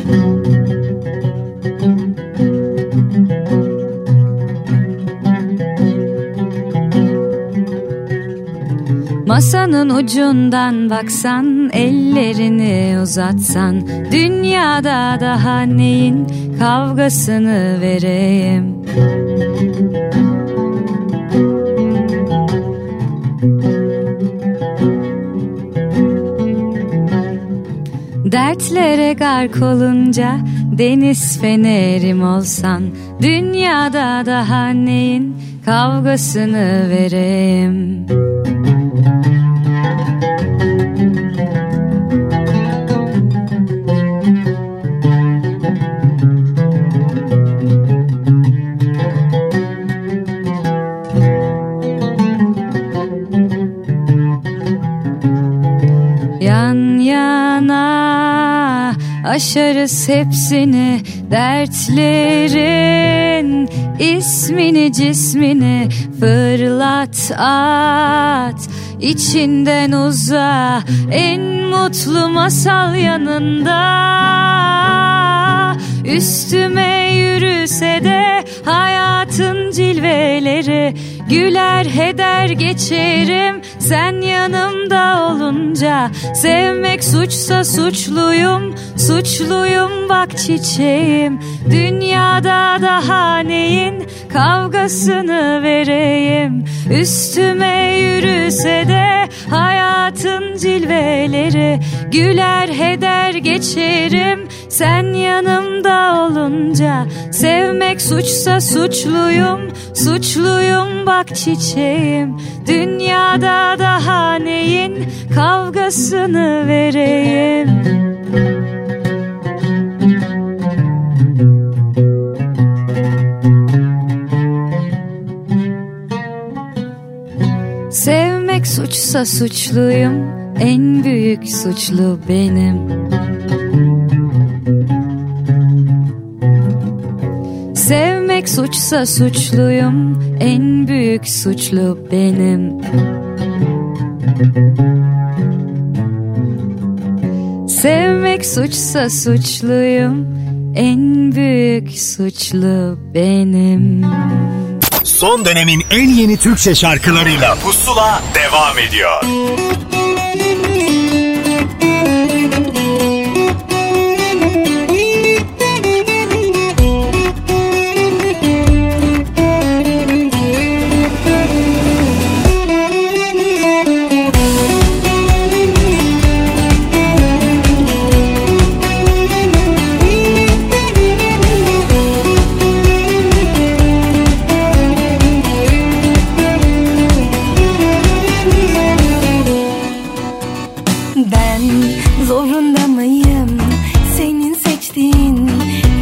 S15: Masanın ucundan baksan Ellerini uzatsan Dünyada daha neyin Kavgasını vereyim? Dertlere gark olunca deniz fenerim olsan Dünyada daha neyin kavgasını vereyim aşarız hepsini dertlerin ismini cismini fırlat at içinden uza en mutlu masal yanında. Üstüme yürüse de hayatın cilveleri güler heder geçerim sen yanımda olunca. Sevmek suçsa suçluyum Suçluyum bak çiçeğim. Dünyada daha neyin kavgasını vereyim? Üstüme yürüse de hayatın cilveleri. Güler heder geçerim sen yanımda olunca. Sevmek suçsa suçluyum Suçluyum bak çiçeğim. Dünyada daha neyin kavgasını vereyim? Sevmek suçsa suçluyum. En büyük suçlu benim Sevmek suçsa suçluyum. En büyük suçlu benim. Sevmek suçsa suçluyum. En büyük suçlu benim.
S5: Son dönemin en yeni Türkçe şarkılarıyla Pusula devam ediyor.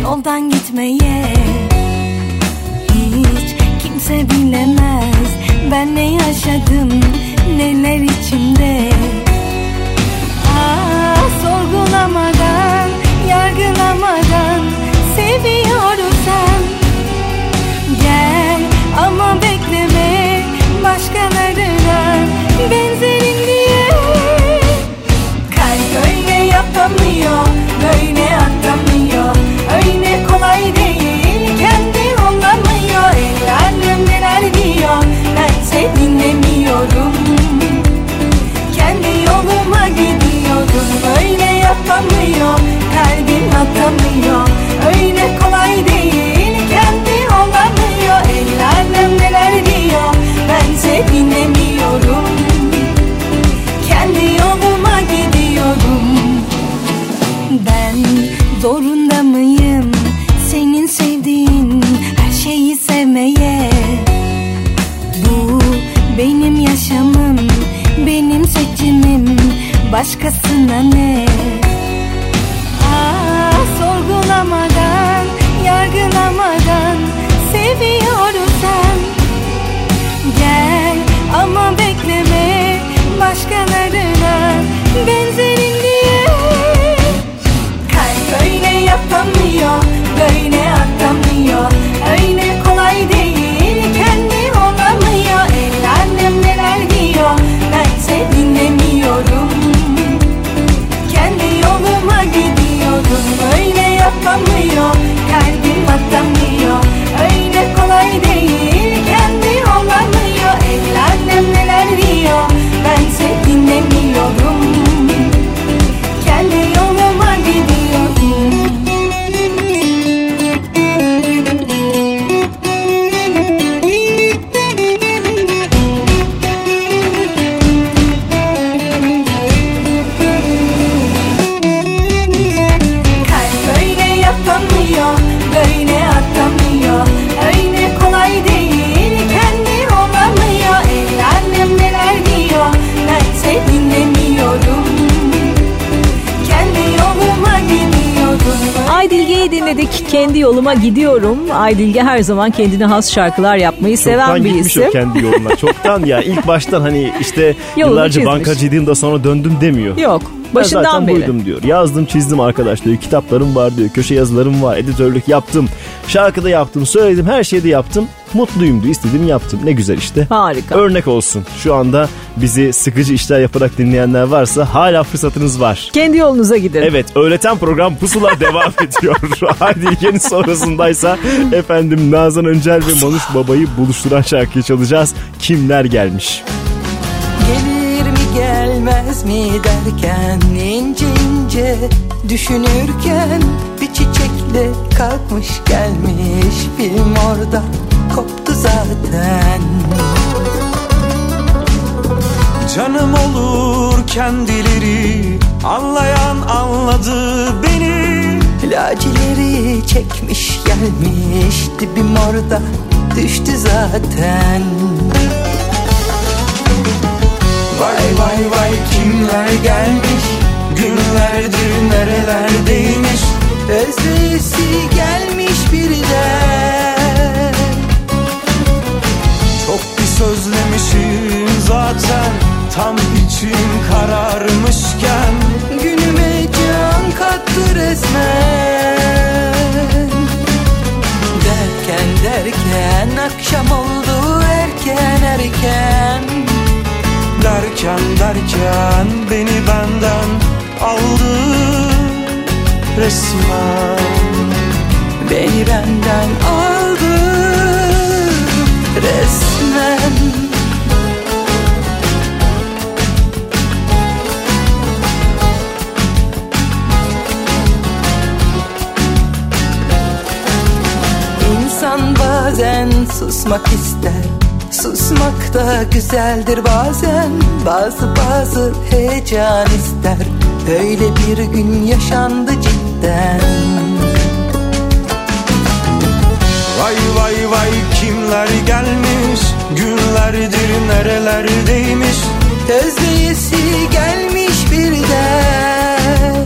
S16: Yoldan gitmeye? Hiç kimse bilemez ben ne yaşadım neler içimde. Ah, sorgulamadan, yargılamadan seviyorsan gel ama bekleme başkalarına benzerin Kalbim atamıyor, öyle kolay değil, kendi olamıyor. El alem neler diyor, ben seni dinlemiyorum. Kendi yoluma gidiyorum. Ben zorunda mıyım? Senin sevdiğin her şeyi sevmeye. Bu benim yaşamım Benim seçimim. Başkasına ne sorgulamadan Yargılamadan Kendi yoluma gidiyorum.
S4: Aydilge her zaman kendine has şarkılar yapmayı seven
S3: Çoktan
S4: bir
S3: gitmiş
S4: isim.
S3: o kendi yoluna. Çoktan ya ilk baştan hani işte
S4: Yolunu
S3: yıllarca
S4: çizmiş.
S3: bankacıydım da sonra döndüm demiyor.
S4: Yok.
S3: Ben
S4: Başından
S3: zaten
S4: beri.
S3: buydum diyor. Yazdım çizdim arkadaş diyor. Kitaplarım var diyor. Köşe yazılarım var. Editörlük yaptım. Şarkıda yaptım. Söyledim. Her şeyde yaptım. Mutluyum diyor. İstediğimi yaptım. Ne güzel işte.
S4: Harika.
S3: Örnek olsun. Şu anda bizi sıkıcı işler yaparak dinleyenler varsa hala fırsatınız var.
S4: Kendi yolunuza gidin.
S3: Evet öğleten program pusula devam ediyor. Haydi yeni sonrasındaysa efendim Nazan Öncel ve Manuş Baba'yı buluşturan şarkıyı çalacağız. Kimler gelmiş?
S17: Gelir mi gel gelmez mi derken ince ince düşünürken bir çiçekle kalkmış gelmiş film orada koptu zaten.
S6: Canım olur kendileri Anlayan anladı beni.
S17: Lacileri çekmiş gelmiş dibim orada düştü zaten.
S6: Vay vay vay kimler gelmiş? Günlerdir nerelerdeymiş?
S17: Özleyesi gelmiş birden Derken
S6: beni benden aldı resmen.
S17: Beni benden aldı resmen. İnsan bazen susmak ister Susmak da güzeldir bazen. Bazı bazı heyecan ister. Öyle bir gün yaşandı cidden.
S6: Vay vay vay kimler gelmiş? Günlerdir nerelerdeymiş?
S17: Özleyesi gelmiş birden.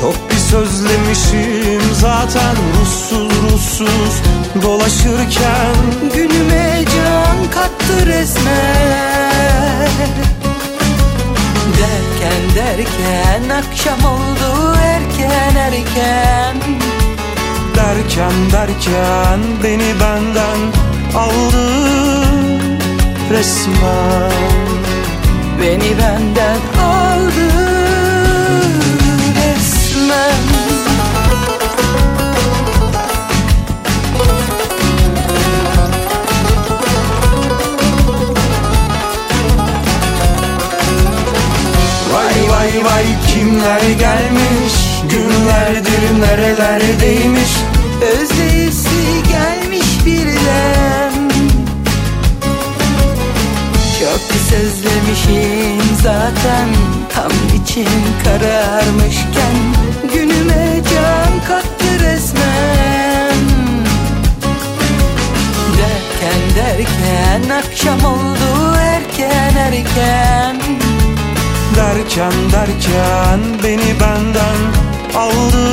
S6: Çok bir sözlemişim zaten Ruhsuz ruhsuz dolaşırken
S17: Günüme can kattı resmen. Derken derken akşam oldu erken erken.
S6: Derken derken beni benden aldı resmen.
S17: Beni benden aldı
S6: Vay vay kimler gelmiş Günlerdir nerelerdeymiş
S17: Özleyesi gelmiş birden Çok sözlemişim zaten Tam içim kararmışken Günüme can kattı resmen. Derken derken akşam oldu erken erken
S6: Derken derken beni benden aldı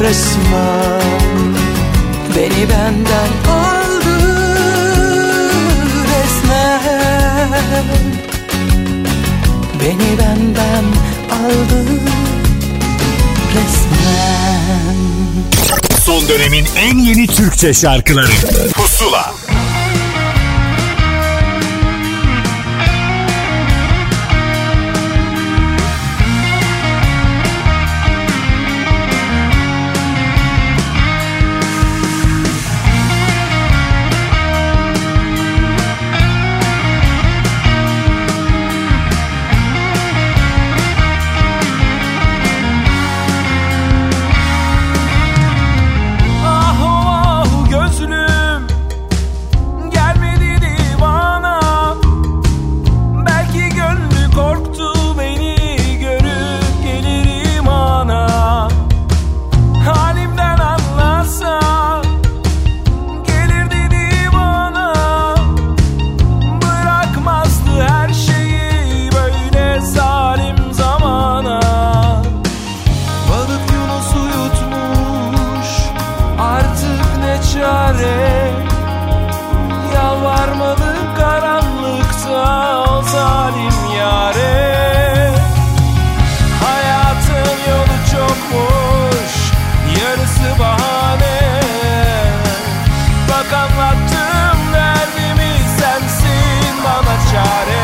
S6: resmen.
S17: Beni benden aldı resmen. Beni benden aldı resmen.
S5: Son dönemin en yeni Türkçe şarkıları
S1: shot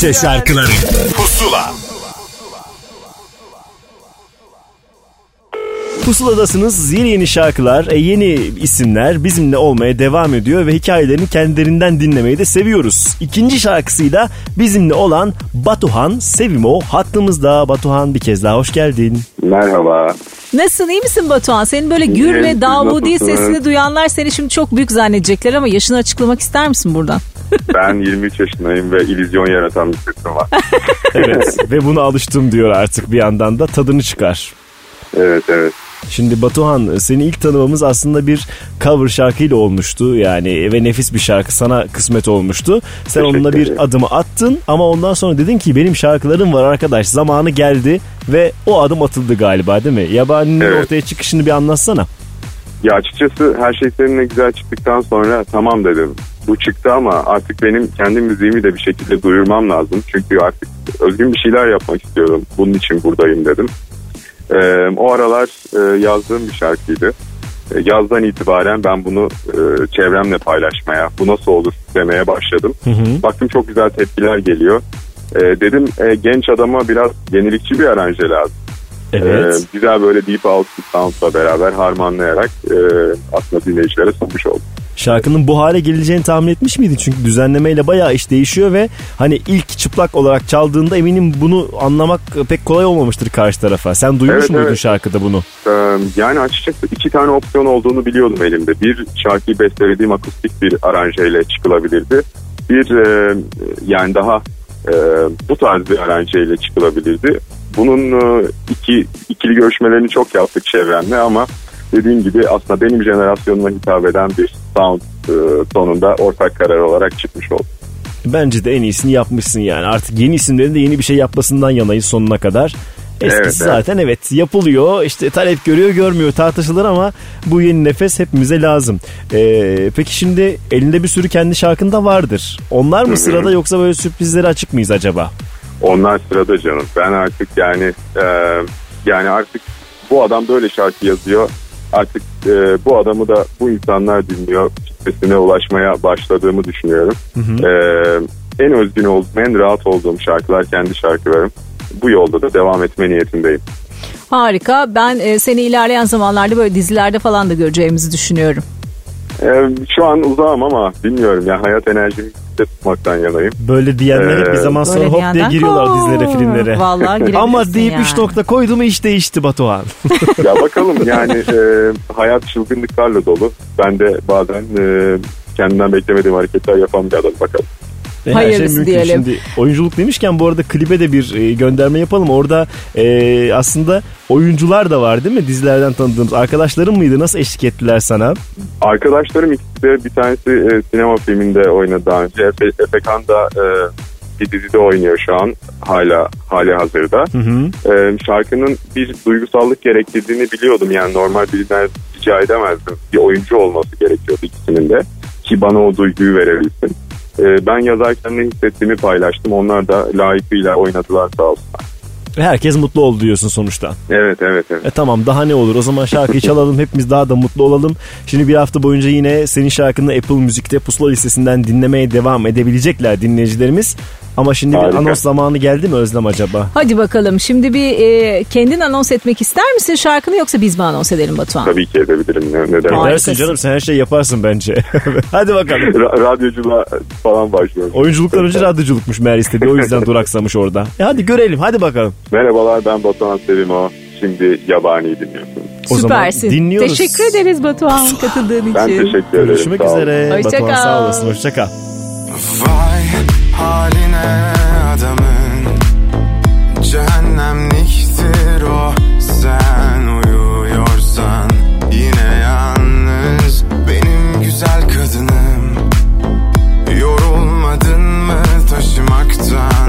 S1: Türkçe şarkıları
S3: Pusuladasınız yeni yeni şarkılar, e, yeni isimler bizimle olmaya devam ediyor ve hikayelerini kendilerinden dinlemeyi de seviyoruz. İkinci şarkısıyla bizimle olan Batuhan Sevimo hattımızda. Batuhan bir kez daha hoş geldin.
S18: Merhaba.
S4: Nasılsın iyi misin Batuhan? Senin böyle gür ve Davudi sesini duyanlar seni şimdi çok büyük zannedecekler ama yaşını açıklamak ister misin buradan?
S18: Ben 23 yaşındayım ve illüzyon yaratan bir sesim var.
S3: Evet ve buna alıştım diyor artık bir yandan da tadını çıkar.
S18: Evet evet.
S3: Şimdi Batuhan seni ilk tanımamız aslında bir cover şarkıyla olmuştu yani ve nefis bir şarkı sana kısmet olmuştu. Sen onunla bir adımı attın ama ondan sonra dedin ki benim şarkılarım var arkadaş zamanı geldi ve o adım atıldı galiba değil mi? Yabaninin
S18: Evet.
S3: ortaya çıkışını bir anlatsana.
S18: Ya açıkçası her şey seninle güzel çıktıktan sonra tamam dedim. Bu çıktı ama artık benim kendi müziğimi de bir şekilde duyurmam lazım. Çünkü artık özgün bir şeyler yapmak istiyorum. Bunun için buradayım dedim. Ee, o aralar e, yazdığım bir şarkıydı. E, yazdan itibaren ben bunu e, çevremle paylaşmaya, bu nasıl olur demeye başladım. Baktım çok güzel tepkiler geliyor. E, dedim e, genç adama biraz yenilikçi bir aranje lazım.
S3: Evet.
S18: E, güzel böyle deep house sound'la beraber harmanlayarak e, aslında dinleyicilere sunmuş oldum.
S3: Şarkının bu hale geleceğini tahmin etmiş miydin? Çünkü düzenlemeyle bayağı iş değişiyor ve hani ilk çıplak olarak çaldığında eminim bunu anlamak pek kolay olmamıştır karşı tarafa. Sen duymuş
S18: Evet,
S3: muydun
S18: evet.
S3: şarkıda bunu?
S18: Yani açıkçası iki tane opsiyon olduğunu biliyordum elimde. Bir şarkıyı bestelediğim akustik bir aranjeyle çıkılabilirdi. Bir yani daha bu tarz bir aranjeyle çıkılabilirdi. Bunun iki ikili görüşmelerini çok yaptık çevremle ama dediğim gibi aslında benim jenerasyonuma hitap eden bir sound e, sonunda ortak karar olarak çıkmış oldu.
S3: Bence de en iyisini yapmışsın yani. Artık yeni isimlerin de yeni bir şey yapmasından yanayız sonuna kadar. Eskisi
S18: Evet, evet.
S3: zaten evet yapılıyor işte talep görüyor görmüyor tartışılır ama bu yeni nefes hepimize lazım. Ee, peki şimdi elinde bir sürü kendi şarkın da vardır. Onlar mı
S18: Hı hı.
S3: sırada yoksa böyle sürprizlere açık mıyız acaba?
S18: Onlar sırada canım. Ben artık yani e, yani artık bu adam böyle şarkı yazıyor. Artık e, bu adamı da bu insanlar dinliyor. Kitlesine ulaşmaya başladığımı düşünüyorum. E, en özgün olduğum, en rahat olduğum şarkılar kendi şarkılarım. Bu yolda da devam etme niyetindeyim.
S4: Harika. Ben e, seni ilerleyen zamanlarda böyle dizilerde falan da göreceğimizi düşünüyorum.
S18: E, şu an uzağım ama bilmiyorum ya hayat enerjimi de tutmaktan yanayım.
S3: Böyle diyenler hep bir
S18: Ee,
S3: zaman sonra
S4: Böyle
S3: hop diye giriyorlar
S4: koo.
S3: dizilere filmlere.
S4: Vallahi girebilirsin
S3: Ama deyip
S4: yani.
S3: üç nokta koydu mu iş değişti Batuhan.
S18: ya bakalım yani e, hayat çılgınlıklarla dolu. Ben de bazen e, kendimden beklemediğim hareketler yapan bir adam bakalım.
S3: Her
S4: Hayırlısı
S3: şey mümkün.
S4: diyelim.
S3: Şimdi oyunculuk demişken bu arada klibe de bir e, gönderme yapalım. Orada e, aslında oyuncular da var değil mi? Dizilerden tanıdığımız arkadaşların mıydı? Nasıl eşlik ettiler sana?
S18: Arkadaşlarım ikisi de bir tanesi e, sinema filminde oynadı daha önce. Efe, Efekan da e, bir dizide oynuyor şu an hala hali hazırda.
S3: Hı hı.
S18: E, şarkının bir duygusallık gerektirdiğini biliyordum. Yani normal birinden rica edemezdim. Bir oyuncu olması gerekiyordu ikisinin de. Ki bana o duyguyu verebilsin. E, ben yazarken ne hissettiğimi paylaştım. Onlar da layıkıyla oynadılar sağ olsunlar.
S3: Herkes mutlu oldu diyorsun sonuçta.
S18: Evet evet evet.
S3: E tamam daha ne olur o zaman şarkıyı çalalım hepimiz daha da mutlu olalım. Şimdi bir hafta boyunca yine senin şarkını Apple Müzik'te Pusula listesinden dinlemeye devam edebilecekler dinleyicilerimiz. Ama şimdi bir
S18: Harika.
S3: anons zamanı geldi mi Özlem acaba?
S4: Hadi bakalım. Şimdi bir e, kendin anons etmek ister misin şarkını yoksa biz mi anons edelim Batuhan?
S18: Tabii ki edebilirim. Ne, ne demek.
S4: Harikasın.
S3: Dersin canım sen her şeyi yaparsın bence. Hadi bakalım.
S18: Ra- radyoculuğa falan başlıyorum.
S3: Oyunculuktan önce radyoculukmuş meğer istediği o yüzden duraksamış orada. E hadi görelim hadi bakalım.
S18: Merhabalar ben Batuhan Sevimo. Şimdi.
S3: O zaman
S4: Süpersin.
S3: dinliyoruz.
S4: Teşekkür ederiz Batuhan katıldığın için.
S18: Ben teşekkür ederim.
S3: Görüşmek üzere.
S4: Hoşça
S3: Batuhan
S4: kal.
S3: sağ olasın hoşça kal.
S7: Haline adamın. Cehennemliktir o Sen uyuyorsan. Yine yalnız Benim güzel kadınım. Yorulmadın mı taşımaktan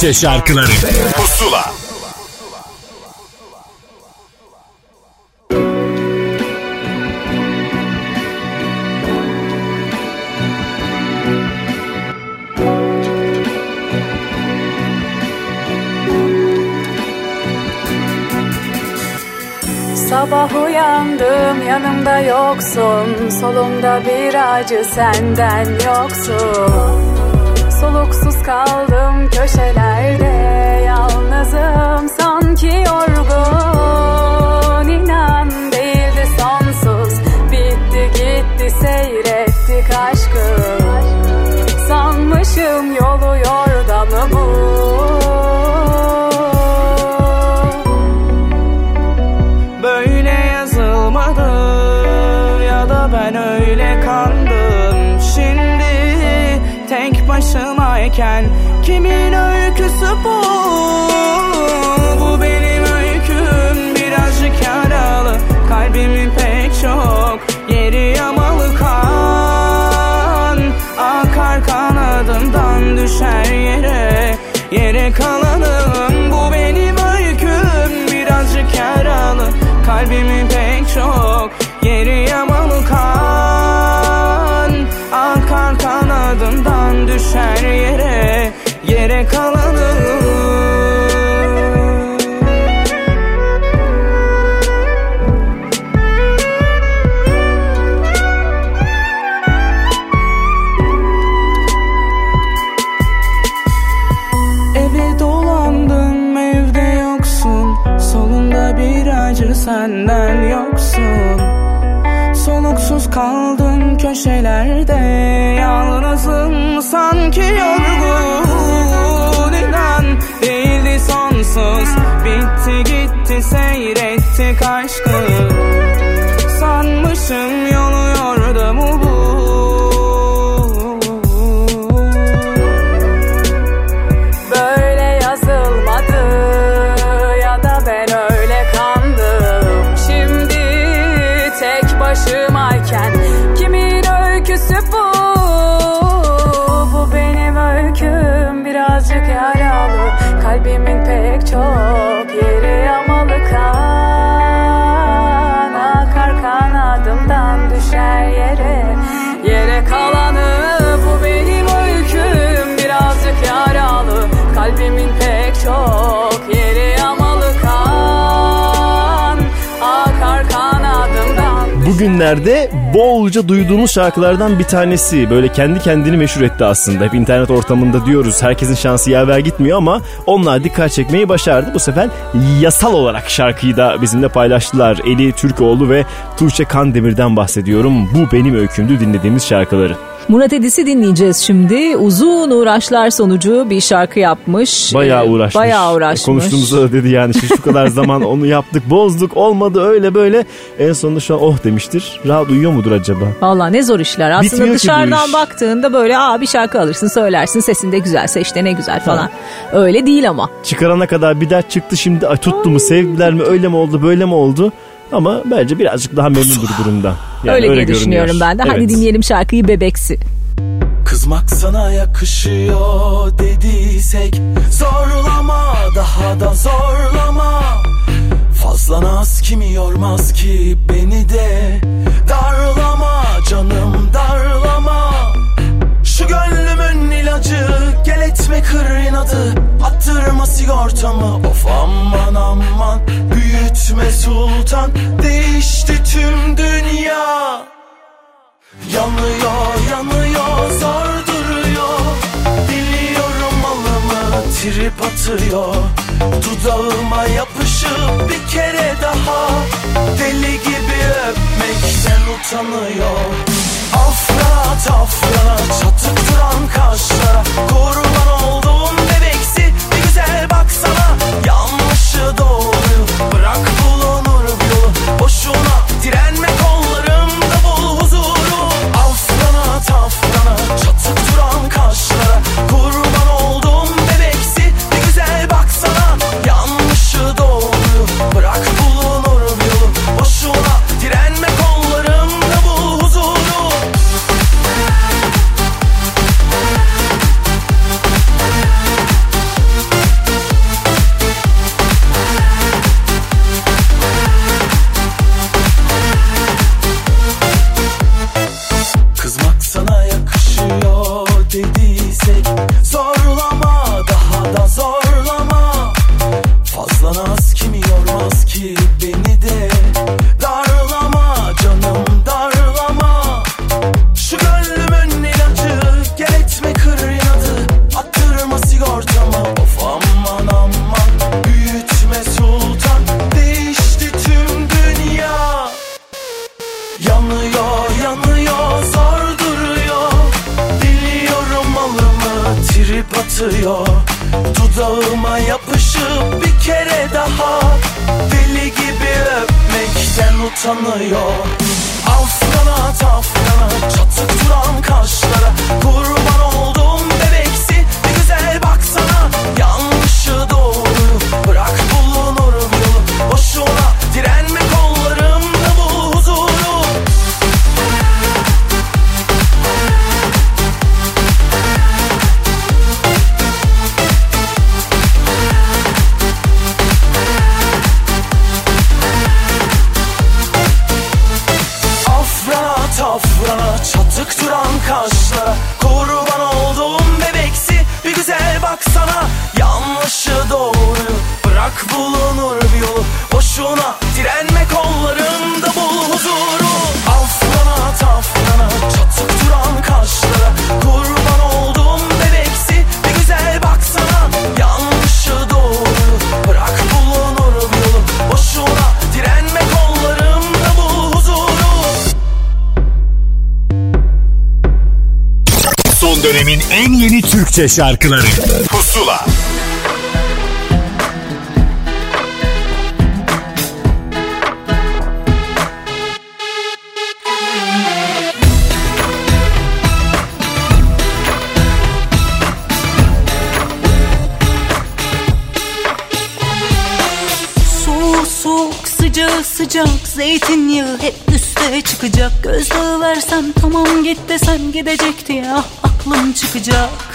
S5: Türkçe şarkıları. Pusula.
S19: Sabah uyandım yanımda yoksun. Solumda bir acı senden yoksun Soluksuz kaldım köşelerde. Yalnızım sanki yorgun. İnan değildi sonsuz. Bitti gitti seyrettik aşkı. Sanmışım yolu yordamı bu
S20: kimin öyküsü bu? Bu benim öyküm. Birazcık yaralı. Kalbimin pek çok yeri yamalı kan. Akar kanadımdan düşer yere Yere kalanım bu benim öyküm. Birazcık yaralı. Kalbimin pek çok kalanım Eve dolandım evde yoksun. Solunda bir acı senden yoksun. Soluksuz kaldım köşelerde. Yalnızım sanki yorgun Bitti gitti seyrettik aşkı Sanmışım yolu yordamı bu
S3: Bugünlerde bolca duyduğumuz şarkılardan bir tanesi. Böyle kendi kendini meşhur etti aslında. Hep internet ortamında diyoruz herkesin şansı yaver gitmiyor ama onlar dikkat çekmeyi başardı. Bu sefer yasal olarak şarkıyı da bizimle paylaştılar. Eli Türkoğlu ve Tuğçe Kandemir'den bahsediyorum. Bu benim öykümdü dinlediğimiz şarkıları.
S4: Murat Edis'i dinleyeceğiz şimdi. Uzun uğraşlar sonucu bir şarkı yapmış.
S3: Bayağı
S4: Ee,
S3: uğraşmış.
S4: Bayağı uğraşmış.
S3: Konuştuğumuzda da dedi yani şu kadar zaman onu yaptık bozduk olmadı öyle böyle. En sonunda şu an oh demiştir. Rahat uyuyor mudur acaba?
S4: Valla ne zor işler. Aslında
S3: Bitmiyor
S4: dışarıdan baktığında böyle aa bir şarkı alırsın söylersin sesin de güzelse işte ne güzel falan. Öyle değil ama.
S3: Çıkarana kadar bir dert çıktı şimdi ay tuttu mu sevdiler mi öyle mi oldu böyle mi oldu? Ama bence birazcık daha memnundur durumda. Yani
S4: öyle, diye
S3: görünüyor.
S4: düşünüyorum ben de. Hadi
S3: Evet.
S4: dinleyelim şarkıyı Bebeksi.
S6: Kızmak sana yakışıyor dediysek Zorlama daha da zorlama Fazla naz kimi yormaz ki beni de Darlama canım darlama Şu gönlümün ilacı gel etme kır inadı Attırma sigortamı of aman aman Büyütme sultan değişti tüm dünya. Yanıyor yanıyor zor duruyor. Biliyorum malımı trip atıyor. Dudağıma yapışıp bir kere daha. Deli gibi öpmekten utanıyor. Afra tafra çatık duran kaşlara Kurban olduğum bebeksi bir güzel baksana. Yanlışı doğruyu bırak boşuna diren Türkçe şarkıları. Pusula.
S9: Soğuk soğuk sıcak sıcak Zeytinyağı hep üste çıkacak. Gözdağı versem tamam git desem gidecekti ya Aklım çıkacak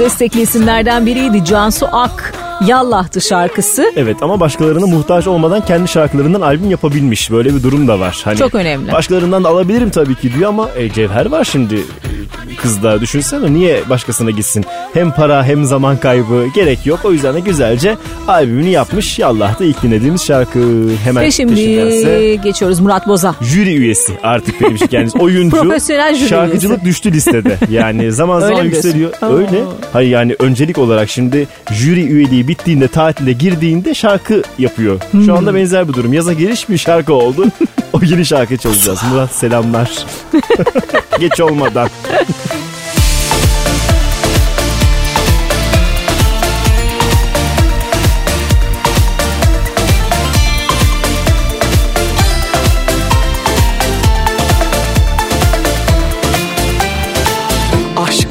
S4: destekli isimlerden biriydi Cansu Ak. Yallah'tı şarkısı.
S3: Evet ama başkalarına muhtaç olmadan kendi şarkılarından albüm yapabilmiş. Böyle bir durum da var. Hani
S4: Çok önemli.
S3: Başkalarından da alabilirim tabii ki diyor ama e, Cevher var şimdi e, kızda. Düşünsene niye başkasına gitsin? Hem para hem zaman kaybı gerek yok. O yüzden de güzelce albümünü yapmış. Yallah da ilk dinlediğimiz şarkı. Hemen
S4: Ve şimdi
S3: peşindense
S4: geçiyoruz Murat Boz'a.
S3: jüri üyesi artık benim kendisi. Oyuncu,
S4: Profesyonel jüri
S3: şarkıcılık düştü listede. Yani zaman
S4: Öyle
S3: zaman
S4: diyorsun?
S3: yükseliyor.
S4: Aa.
S3: Öyle. Hayır yani öncelik olarak şimdi jüri üyeliği bittiğinde tatile girdiğinde şarkı yapıyor.
S4: Hmm.
S3: Şu anda benzer bir durum. Yaza giriş bir şarkı oldu. o yeni şarkı çalacağız. Murat selamlar. Geç olmadan.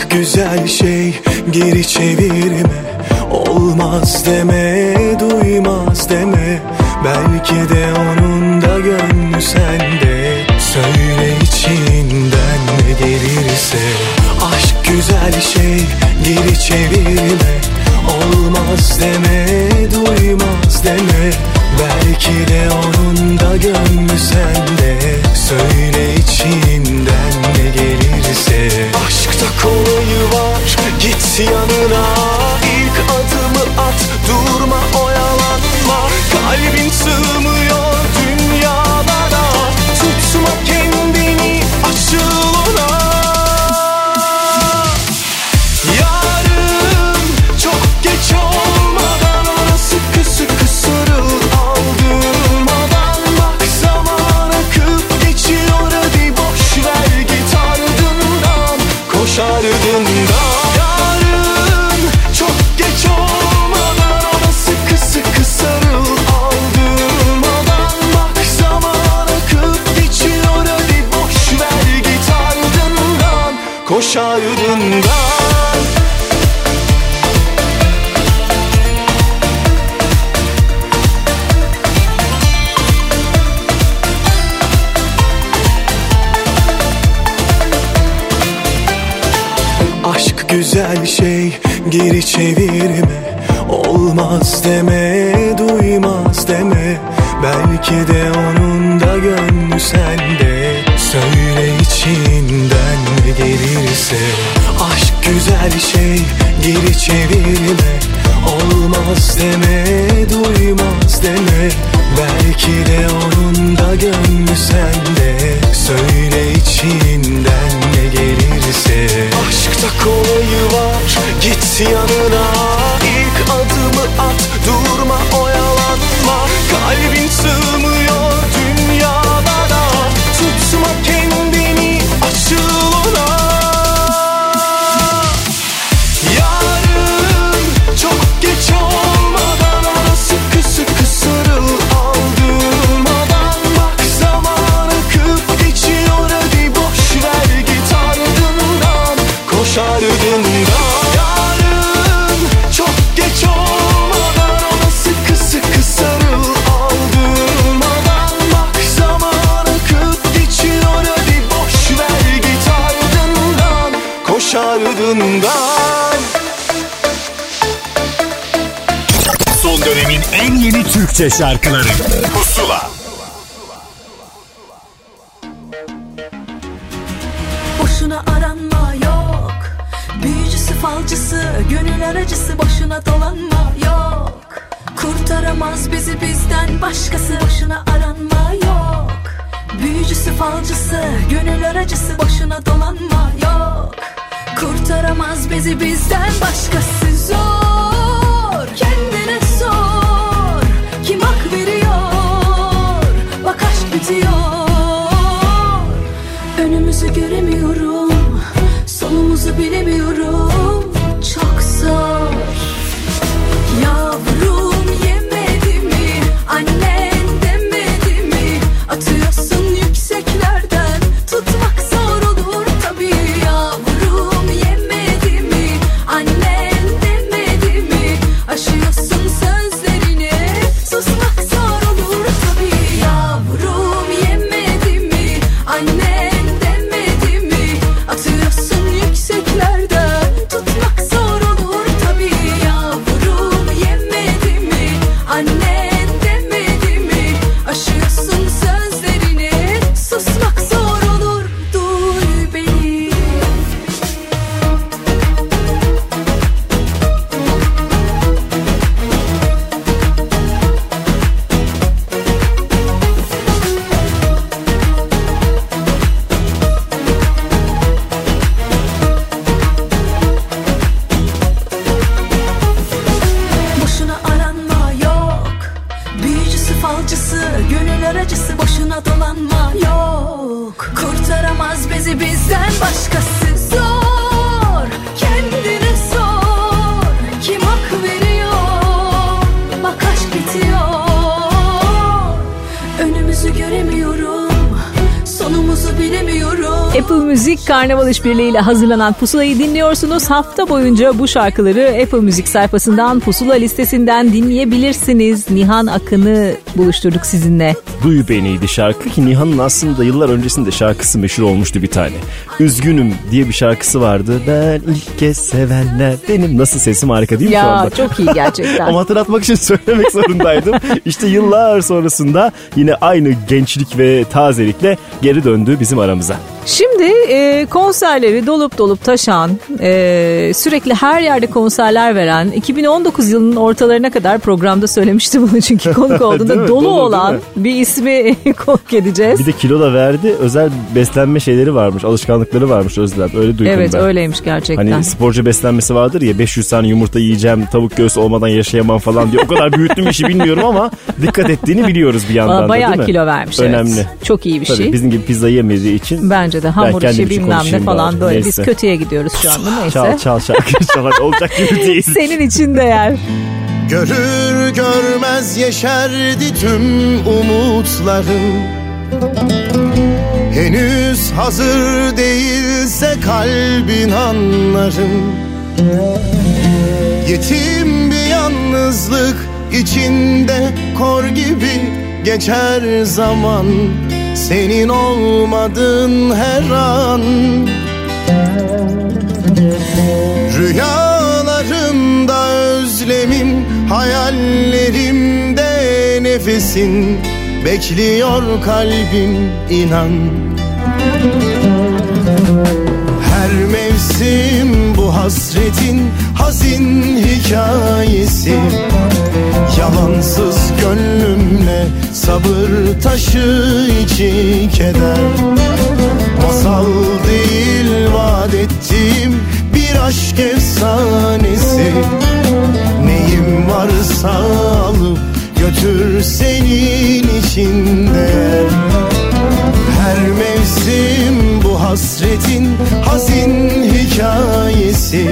S6: güzel şey geri çevirme. Olmaz deme, duymaz deme. Belki de onun da gönlü sende. Söyle içinden ne gelirse. Aşk güzel şey geri çevirme. Olmaz deme, duymaz deme. Belki de onun da gönlü sende. Söyle içinden ne gelirse yanına İlk adımı at. Durma oyalanma. Kalbin sığmıyor
S10: istemem Türkçe şarkıları.
S4: bizden başkası Apple Müzik Karnaval İşbirliği ile hazırlanan Pusula'yı dinliyorsunuz. Hafta boyunca bu şarkıları Apple Müzik sayfasından Pusula listesinden dinleyebilirsiniz. Nihan Akın'ı buluşturduk sizinle.
S3: Duyu Beni'ydi şarkı ki Nihan'ın aslında yıllar öncesinde şarkısı meşhur olmuştu bir tane. Üzgünüm diye bir şarkısı vardı. Ben ilk kez sevenler benim. Nasıl sesim harika değil mi şu
S4: Ya
S3: anda?
S4: çok iyi gerçekten.
S3: Ama hatırlatmak için söylemek zorundaydım. işte yıllar sonrasında yine aynı gençlik ve tazelikle geri döndü bizim aramıza.
S4: Şimdi e, konserleri dolup dolup taşan, e, sürekli her yerde konserler veren, 2019 yılının ortalarına kadar programda söylemiştim bunu çünkü konuk olduğunda dolu,
S3: Dolu,
S4: olan bir ismi konuk edeceğiz.
S3: Bir de kilo da verdi. Özel beslenme şeyleri varmış. Alışkanlıkları varmış Özlem. Öyle duydum
S4: Evet
S3: ben.
S4: öyleymiş gerçekten.
S3: Hani sporcu beslenmesi vardır ya 500 tane yumurta yiyeceğim tavuk göğsü olmadan yaşayamam falan diye. O kadar büyüttüm işi bilmiyorum ama dikkat ettiğini biliyoruz bir yandan da
S4: bayağı
S3: değil mi?
S4: kilo vermiş, evet.
S3: Önemli.
S4: Çok iyi bir
S3: Tabii
S4: şey.
S3: bizim gibi pizza yemediği için.
S4: Bence de
S3: Ben
S4: hamur
S3: kendim
S4: işi
S3: için
S4: bilmem ne falan
S3: bari.
S4: böyle.
S3: Neyse.
S4: Biz kötüye gidiyoruz şu anda neyse.
S3: Çal çal şarkı çalar olacak gibi değil.
S4: Senin için değer.
S2: Görür görmez yeşerdi tüm umutlarım Henüz hazır değilse kalbin anlarım Yetim bir yalnızlık içinde kor gibi geçer zaman Senin olmadın her an. Rüyalarımda özlemim, hayallerimde nefesin. Bekliyor kalbim inan. Her mevsim bu hasretin hazin hikayesi. Yalansız gönlümle sabır taşı içi keder. Masal değil vaat ettiğim bir aşk efsanesi. Neyim varsa alıp götür senin içinde Her mevsim bu hasretin hazin hikayesi.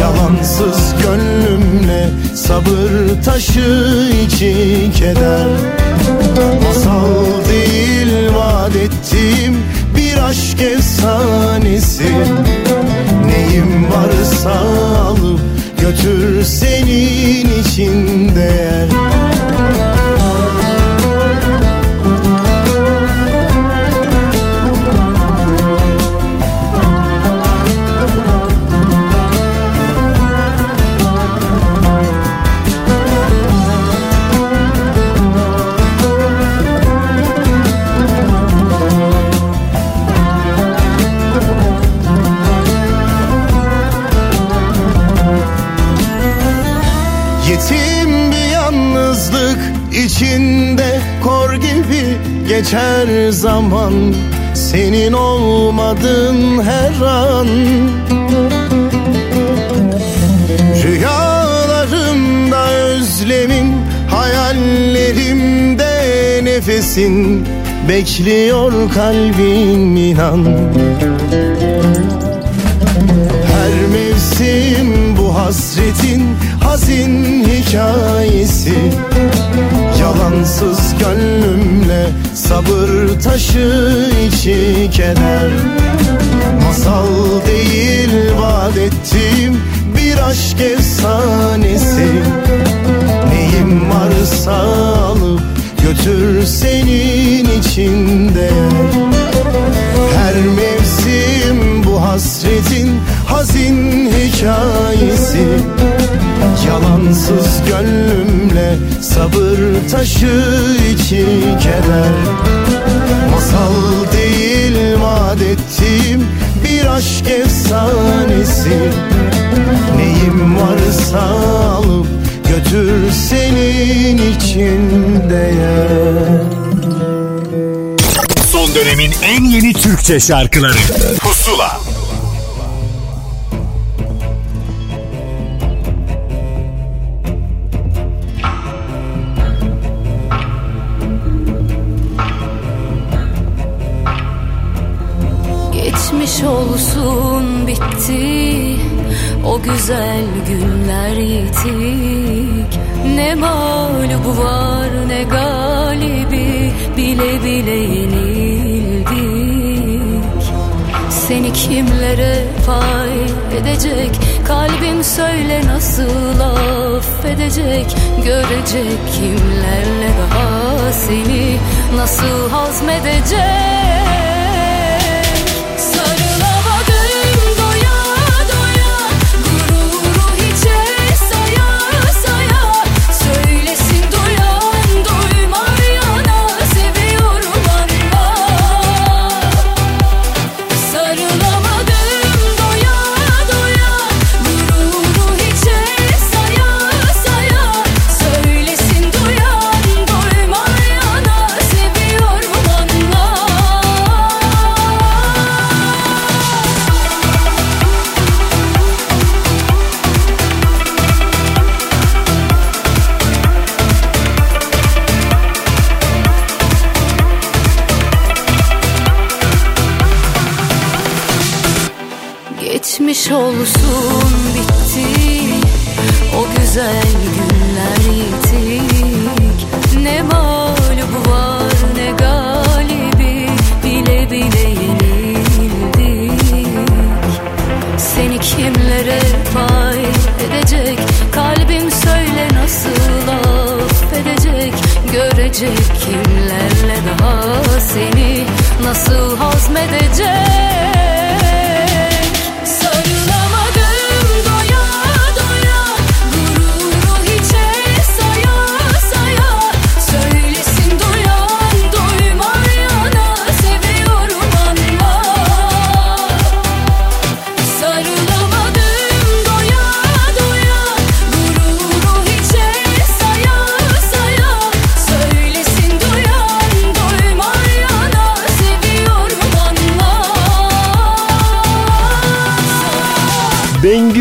S2: Yalansız gönlümle sabır taşı içi keder. Masal değil vaat ettiğim bir aşk efsanesi. Neyim varsa alıp götür senin için değer geçer zaman Senin olmadın her an. Rüyalarımda özlemim hayallerimde nefesin Bekliyor kalbim inan. Her mevsim bu hasretin hazin hikayesi Yalansız gönlümle sabır taşı içi keder Masal değil vaat ettiğim bir aşk efsanesi. Neyim varsa alıp götür senin için değer her mevsim bu hasretin hazin hikayesi Yalansız gönlümle sabır taşı içi keder Masal değil vaat bir aşk efsanesi. Neyim varsa alıp götür senin için değer
S5: Son dönemin en yeni Türkçe şarkıları. Pusula
S10: Geçmiş olsun bitti. O güzel günler yitik Ne mağlubu var ne galibi. Bile bile yenildik. Seni kimlere pay edecek? Kalbim söyle nasıl affedecek? Görecek kimlerle daha seni Nasıl hazmedecek olsun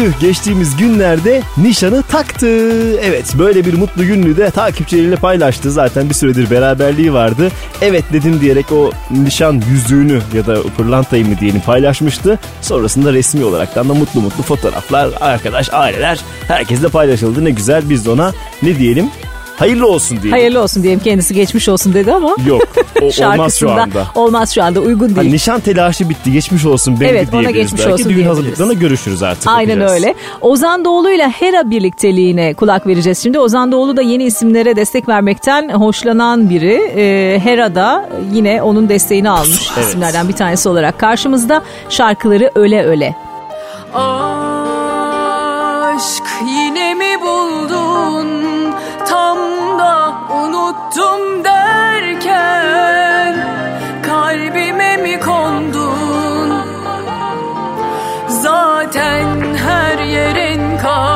S3: Bengü geçtiğimiz günlerde nişanı taktı. Evet böyle bir mutlu gününü de takipçileriyle paylaştı. Zaten bir süredir beraberliği vardı. Evet dedim diyerek o nişan yüzüğünü ya da pırlantayı mı diyelim paylaşmıştı. Sonrasında resmi olaraktan da mutlu mutlu fotoğraflar, arkadaş, aileler herkesle paylaşıldı. Ne güzel biz de ona ne diyelim? Hayırlı olsun diyelim.
S4: Hayırlı olsun diyelim kendisi geçmiş olsun dedi ama.
S3: Yok o, olmaz şu anda.
S4: Olmaz şu anda uygun değil.
S3: Hani nişan telaşı bitti geçmiş olsun Bengü
S4: Evet, ona geçmiş
S3: belki.
S4: olsun
S3: Düğün hazırlıklarına görüşürüz artık.
S4: Aynen
S3: bakacağız.
S4: öyle. Ozan Doğulu ile Hera birlikteliğine kulak vereceğiz şimdi. Ozan Doğulu da yeni isimlere destek vermekten hoşlanan biri. Ee, Hera da yine onun desteğini almış
S3: Evet.
S4: isimlerden bir tanesi olarak karşımızda. Şarkıları Öle Öle.
S19: Aşk unuttum derken kalbime mi kondun? Zaten her yer enkaz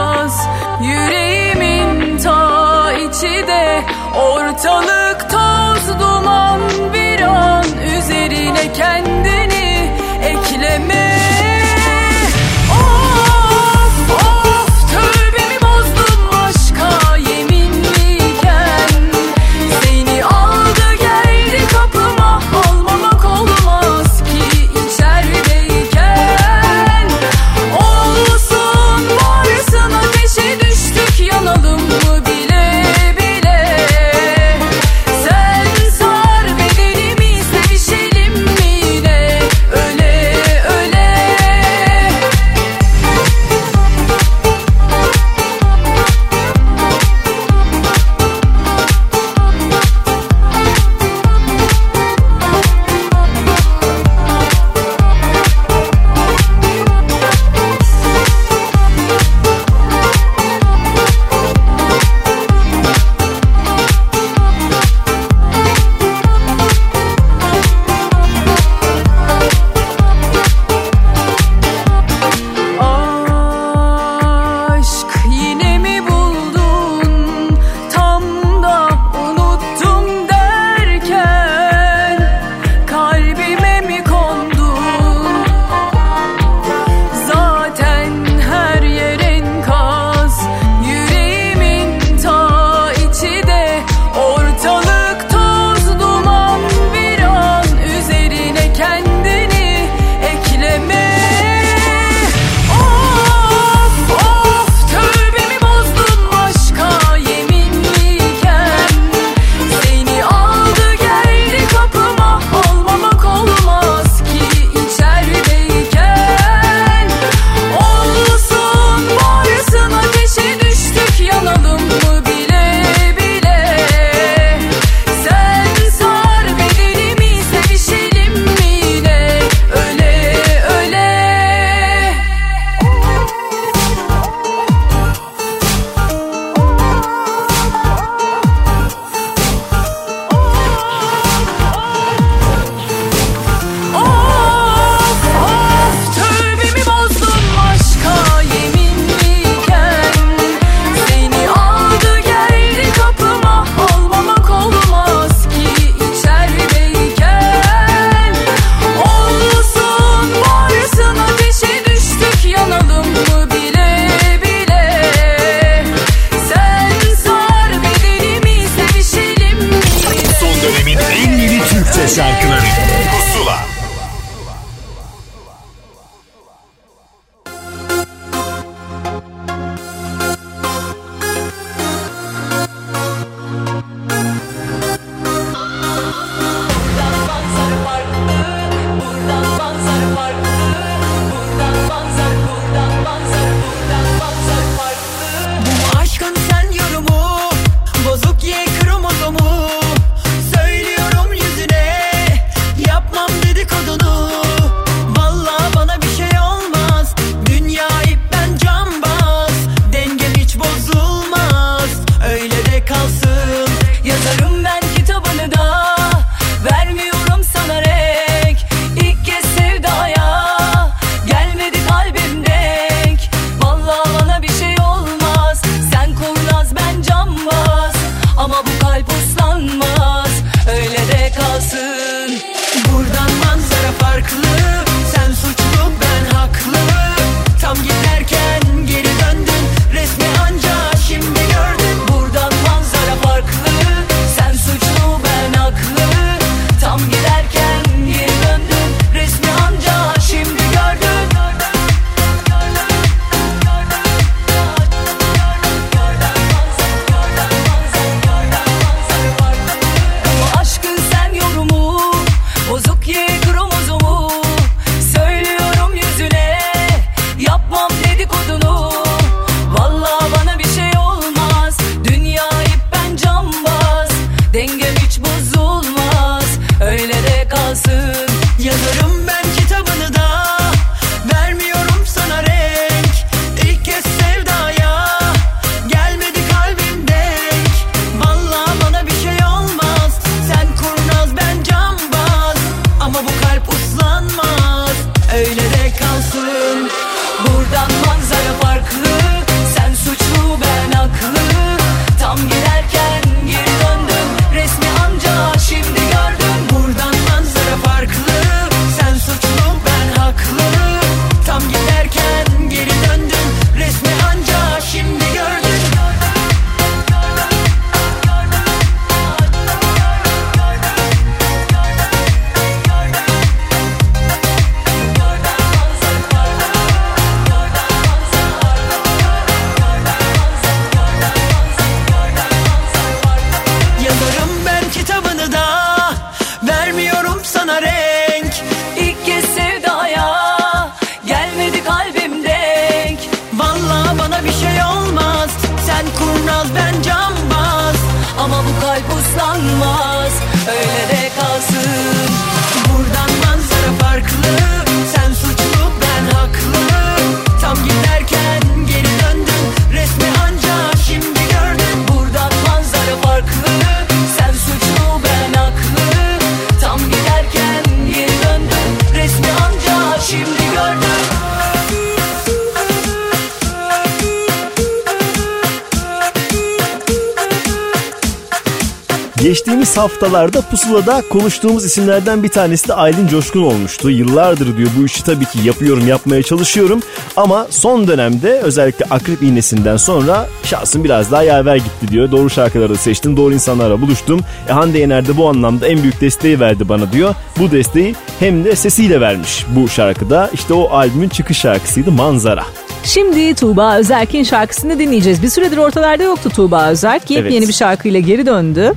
S3: haftalarda Pusula'da konuştuğumuz isimlerden bir tanesi de Aylin Coşkun olmuştu. Yıllardır diyor bu işi tabii ki yapıyorum, yapmaya çalışıyorum. Ama son dönemde özellikle Akrep iğnesinden sonra şansım biraz daha yaver gitti diyor. Doğru şarkıları da seçtim, doğru insanlarla buluştum. E, Hande Yener de bu anlamda en büyük desteği verdi bana diyor. Bu desteği hem de sesiyle vermiş bu şarkıda. İşte o albümün çıkış şarkısıydı Manzara.
S4: Şimdi Tuğba Özerk'in şarkısını dinleyeceğiz. Bir süredir ortalarda yoktu Tuğba Özerk. Yepyeni
S3: Evet.
S4: bir şarkıyla geri döndü.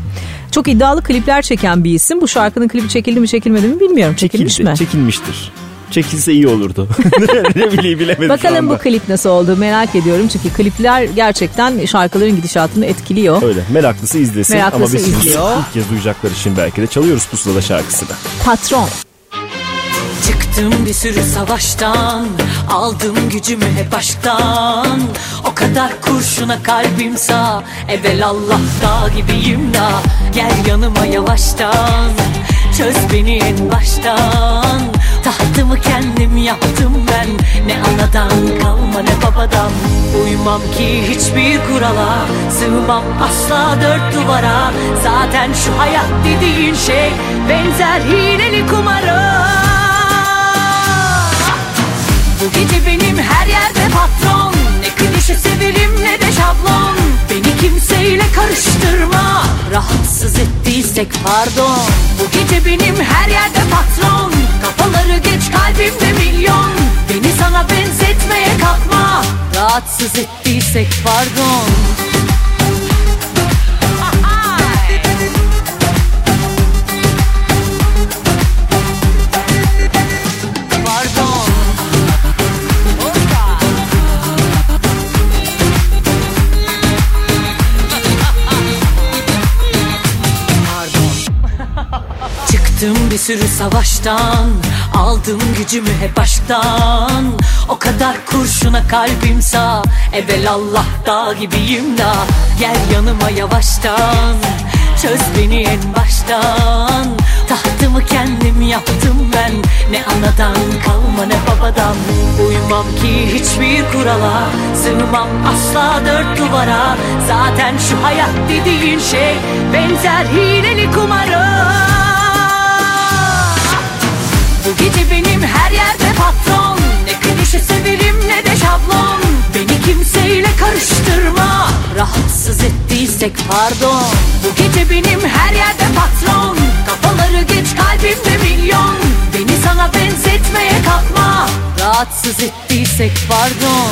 S4: Çok iddialı klipler çeken bir isim. Bu şarkının klibi çekildi mi çekilmedi mi bilmiyorum. Çekilmiş
S3: Çekildi,
S4: mi?
S3: Çekilmiştir. Çekilse iyi olurdu. ne bileyim bilemedim
S4: Bakalım bu klip nasıl oldu merak ediyorum. Çünkü klipler gerçekten şarkıların gidişatını etkiliyor.
S3: Öyle meraklısı izlesin
S4: Meraklısı
S3: ama biz
S4: izliyor.
S3: ilk kez duyacaklar için belki de çalıyoruz Pusula'da şarkısını.
S4: Patron.
S17: Çıktım bir sürü savaştan Aldım gücümü hep aşktan. O kadar kurşuna kalbim sağ Evvel Allah dağ gibiyim da. Gel yanıma yavaştan Çöz beni en baştan. Tahtımı kendim yaptım ben Ne anadan kalma ne babadan. Uymam ki hiçbir kurala Sığmam asla dört duvara. Zaten şu hayat dediğin şey Benzer hileli kumara bu gece benim her yerde patron. Ne klişe severim ne de şablon. Beni kimseyle karıştırma. Rahatsız ettiysek pardon. Bu gece benim her yerde patron. Kafaları geç kalbimde milyon. Beni sana benzetmeye kalkma. Rahatsız ettiysek pardon bir sürü savaştan Aldım gücümü hep aşktan. O kadar kurşuna kalbim sağ Evvel Allah dağ gibiyim da. Gel yanıma yavaştan Çöz beni en baştan. Tahtımı kendim yaptım ben Ne anadan kalma ne babadan. Uymam ki hiçbir kurala Sığmam asla dört duvara. Zaten şu hayat dediğin şey Benzer hileli kumara bu gece benim her yerde patron. Ne klişe severim ne de şablon. Beni kimseyle karıştırma. Rahatsız ettiysek pardon. Bu gece benim her yerde patron. Kafaları geç kalbimde milyon. Beni sana benzetmeye kalkma. Rahatsız ettiysek pardon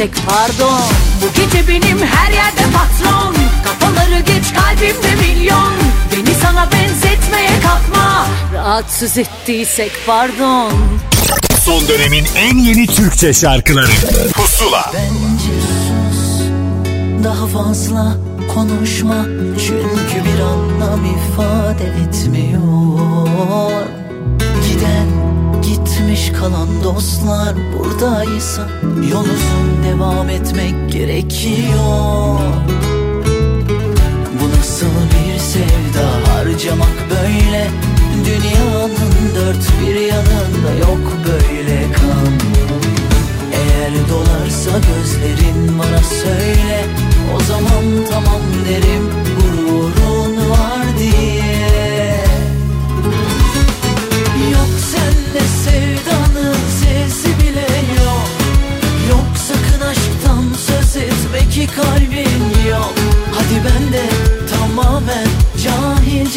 S17: ettiysek pardon. Bu gece benim her yerde patron. Kafaları geç kalbimde milyon. Beni sana benzetmeye kalkma. Rahatsız ettiysek pardon.
S1: Son dönemin en yeni Türkçe şarkıları. Pusula.
S17: Daha fazla konuşma. Çünkü bir anlam ifade etmiyor gitmiş kalan dostlar buradaysa Yol uzun devam etmek gerekiyor. Bu nasıl bir sevda? Harcamak böyle. Dünyanın dört bir yanında yok böyle kan. Eğer dolarsa gözlerin bana söyle. O zaman tamam derim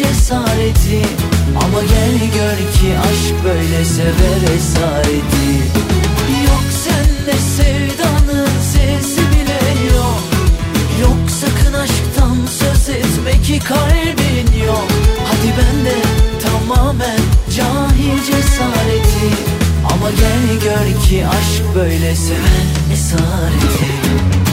S17: cesareti. Ama gel gör ki aşk böyle sever esareti. Yok sende sevdanın sesi bile yok. Yok sakın aşktan söz
S21: kalbin yok. Hadi ben de tamamen cahil cesareti. Ama gel gör ki aşk böyle seven esareti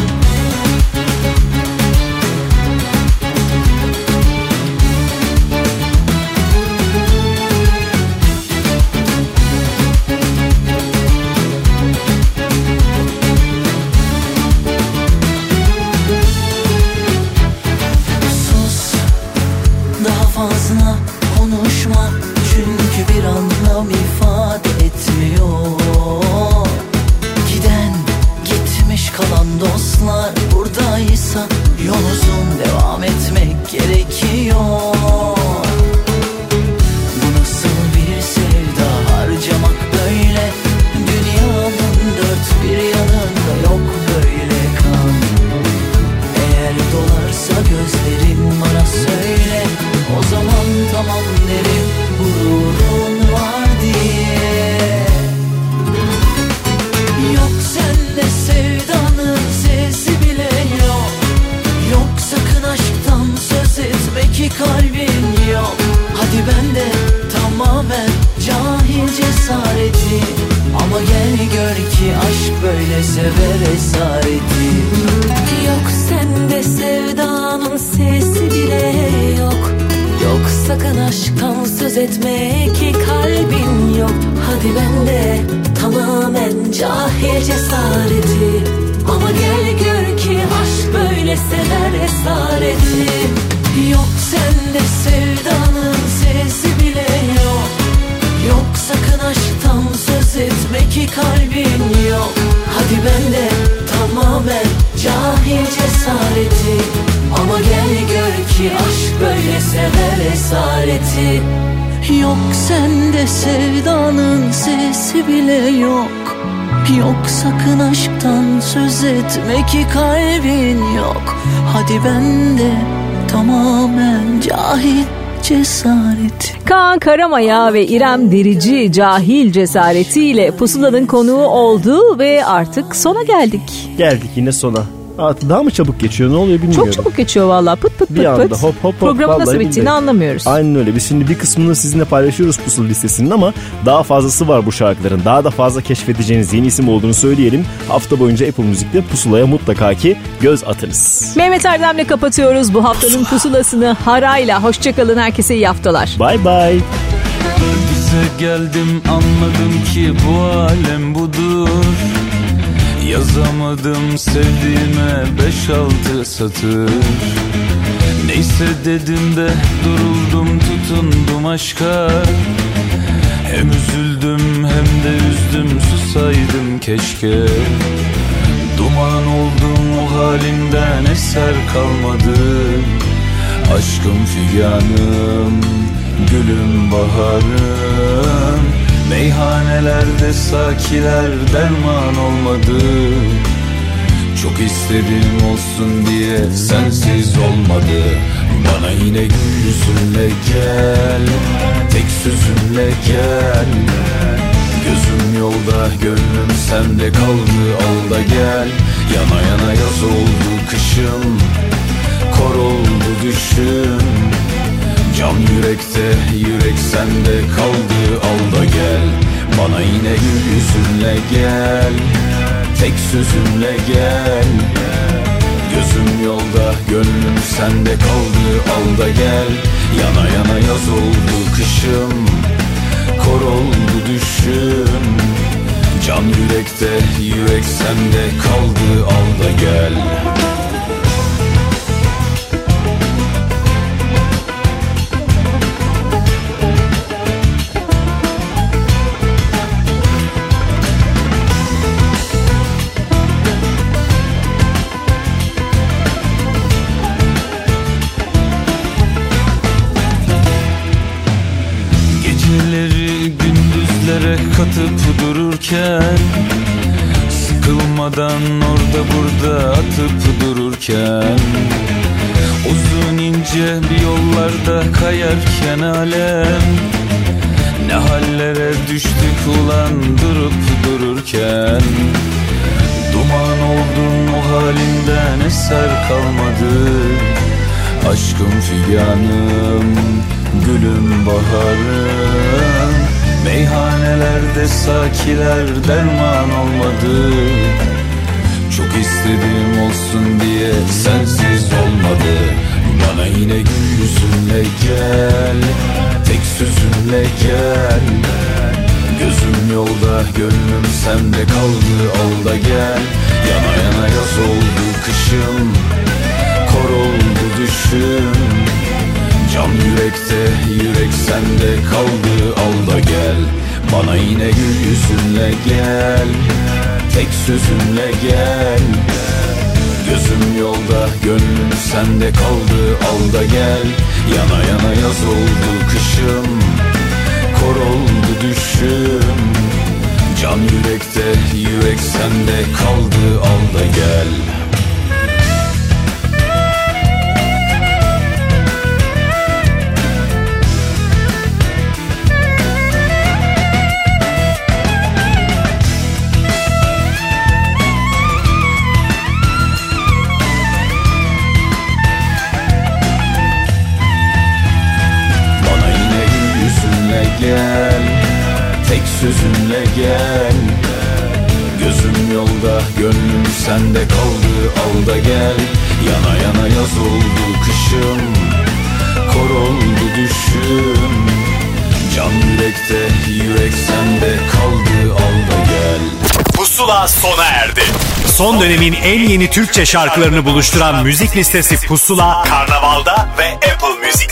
S4: Karamaya ve İrem Derici cahil cesaretiyle Pusula'nın konuğu oldu ve artık sona geldik.
S3: Geldik yine sona. Daha mı çabuk geçiyor ne oluyor bilmiyorum.
S4: Çok çabuk geçiyor valla pıt pıt pıt
S3: Bir anda
S4: pıt.
S3: hop hop hop.
S4: Programın nasıl bittiğini
S3: billahi.
S4: anlamıyoruz.
S3: Aynen öyle. Biz şimdi bir kısmını sizinle paylaşıyoruz pusula listesinin ama daha fazlası var bu şarkıların. Daha da fazla keşfedeceğiniz yeni isim olduğunu söyleyelim. Hafta boyunca Apple Müzik'te pusulaya mutlaka ki göz atınız.
S4: Mehmet Erdem'le kapatıyoruz bu haftanın pusulasını harayla. Hoşçakalın herkese iyi haftalar.
S3: Bye bye.
S11: Bize geldim anladım ki bu alem budur Yazamadım sevdiğime beş altı satır. Neyse dedim de duruldum tutundum aşka. Hem üzüldüm hem de üzdüm susaydım keşke. Duman oldum o halimden eser kalmadı. Aşkım figanım, gülüm baharım Meyhanelerde sakiler derman olmadı. Çok istedim olsun diye sensiz olmadı. Bana yine gül yüzünle gel Tek sözünle gel. Gözüm yolda gönlüm sende kaldı al da gel. Yana yana yaz oldu kışım Kor oldu düşüm Can yürekte yürek sende kaldı al da gel. Bana yine gül yüzünle gel Tek sözümle gel. Gözüm yolda gönlüm sende kaldı al da gel. Yana yana yaz oldu kışım Kor oldu düşüm. Can yürekte yürek sende kaldı al da gel Sıkılmadan orada burada atıp dururken Uzun ince bir yollarda kayarken alem Ne hallere düştük ulan durup dururken? Duman oldum o halinden eser kalmadı? Aşkım figanım Gülüm baharım. Meyhanelerde sakiler derman olmadı Çok istedim olsun diye sensiz olmadı. Bana yine gül yüzünle gel Tek sözünle gel. Gözüm yolda gönlüm sende kaldı al gel. Yana yana yaz oldu kışım Kor oldu düşüm. Can yürekte yürek sende kaldı al gel. Bana yine gül yüzünle gel Tek sözünle gel. Gözüm yolda gönlüm sende kaldı al da gel. Yana yana yaz oldu kışım Kor oldu düşüm. Can yürekte yürek sende kaldı al da gel Tek sözünle gel. Gözüm yolda gönlüm sende kaldı al da gel. Yana yana yaz oldu kışım Kor oldu düşüm. Can yürekte yürek sende kaldı al da gel.
S1: Pusula sona erdi. Son dönemin en yeni Türkçe şarkılarını buluşturan müzik listesi Pusula, Karnaval'da ve Apple Müzik.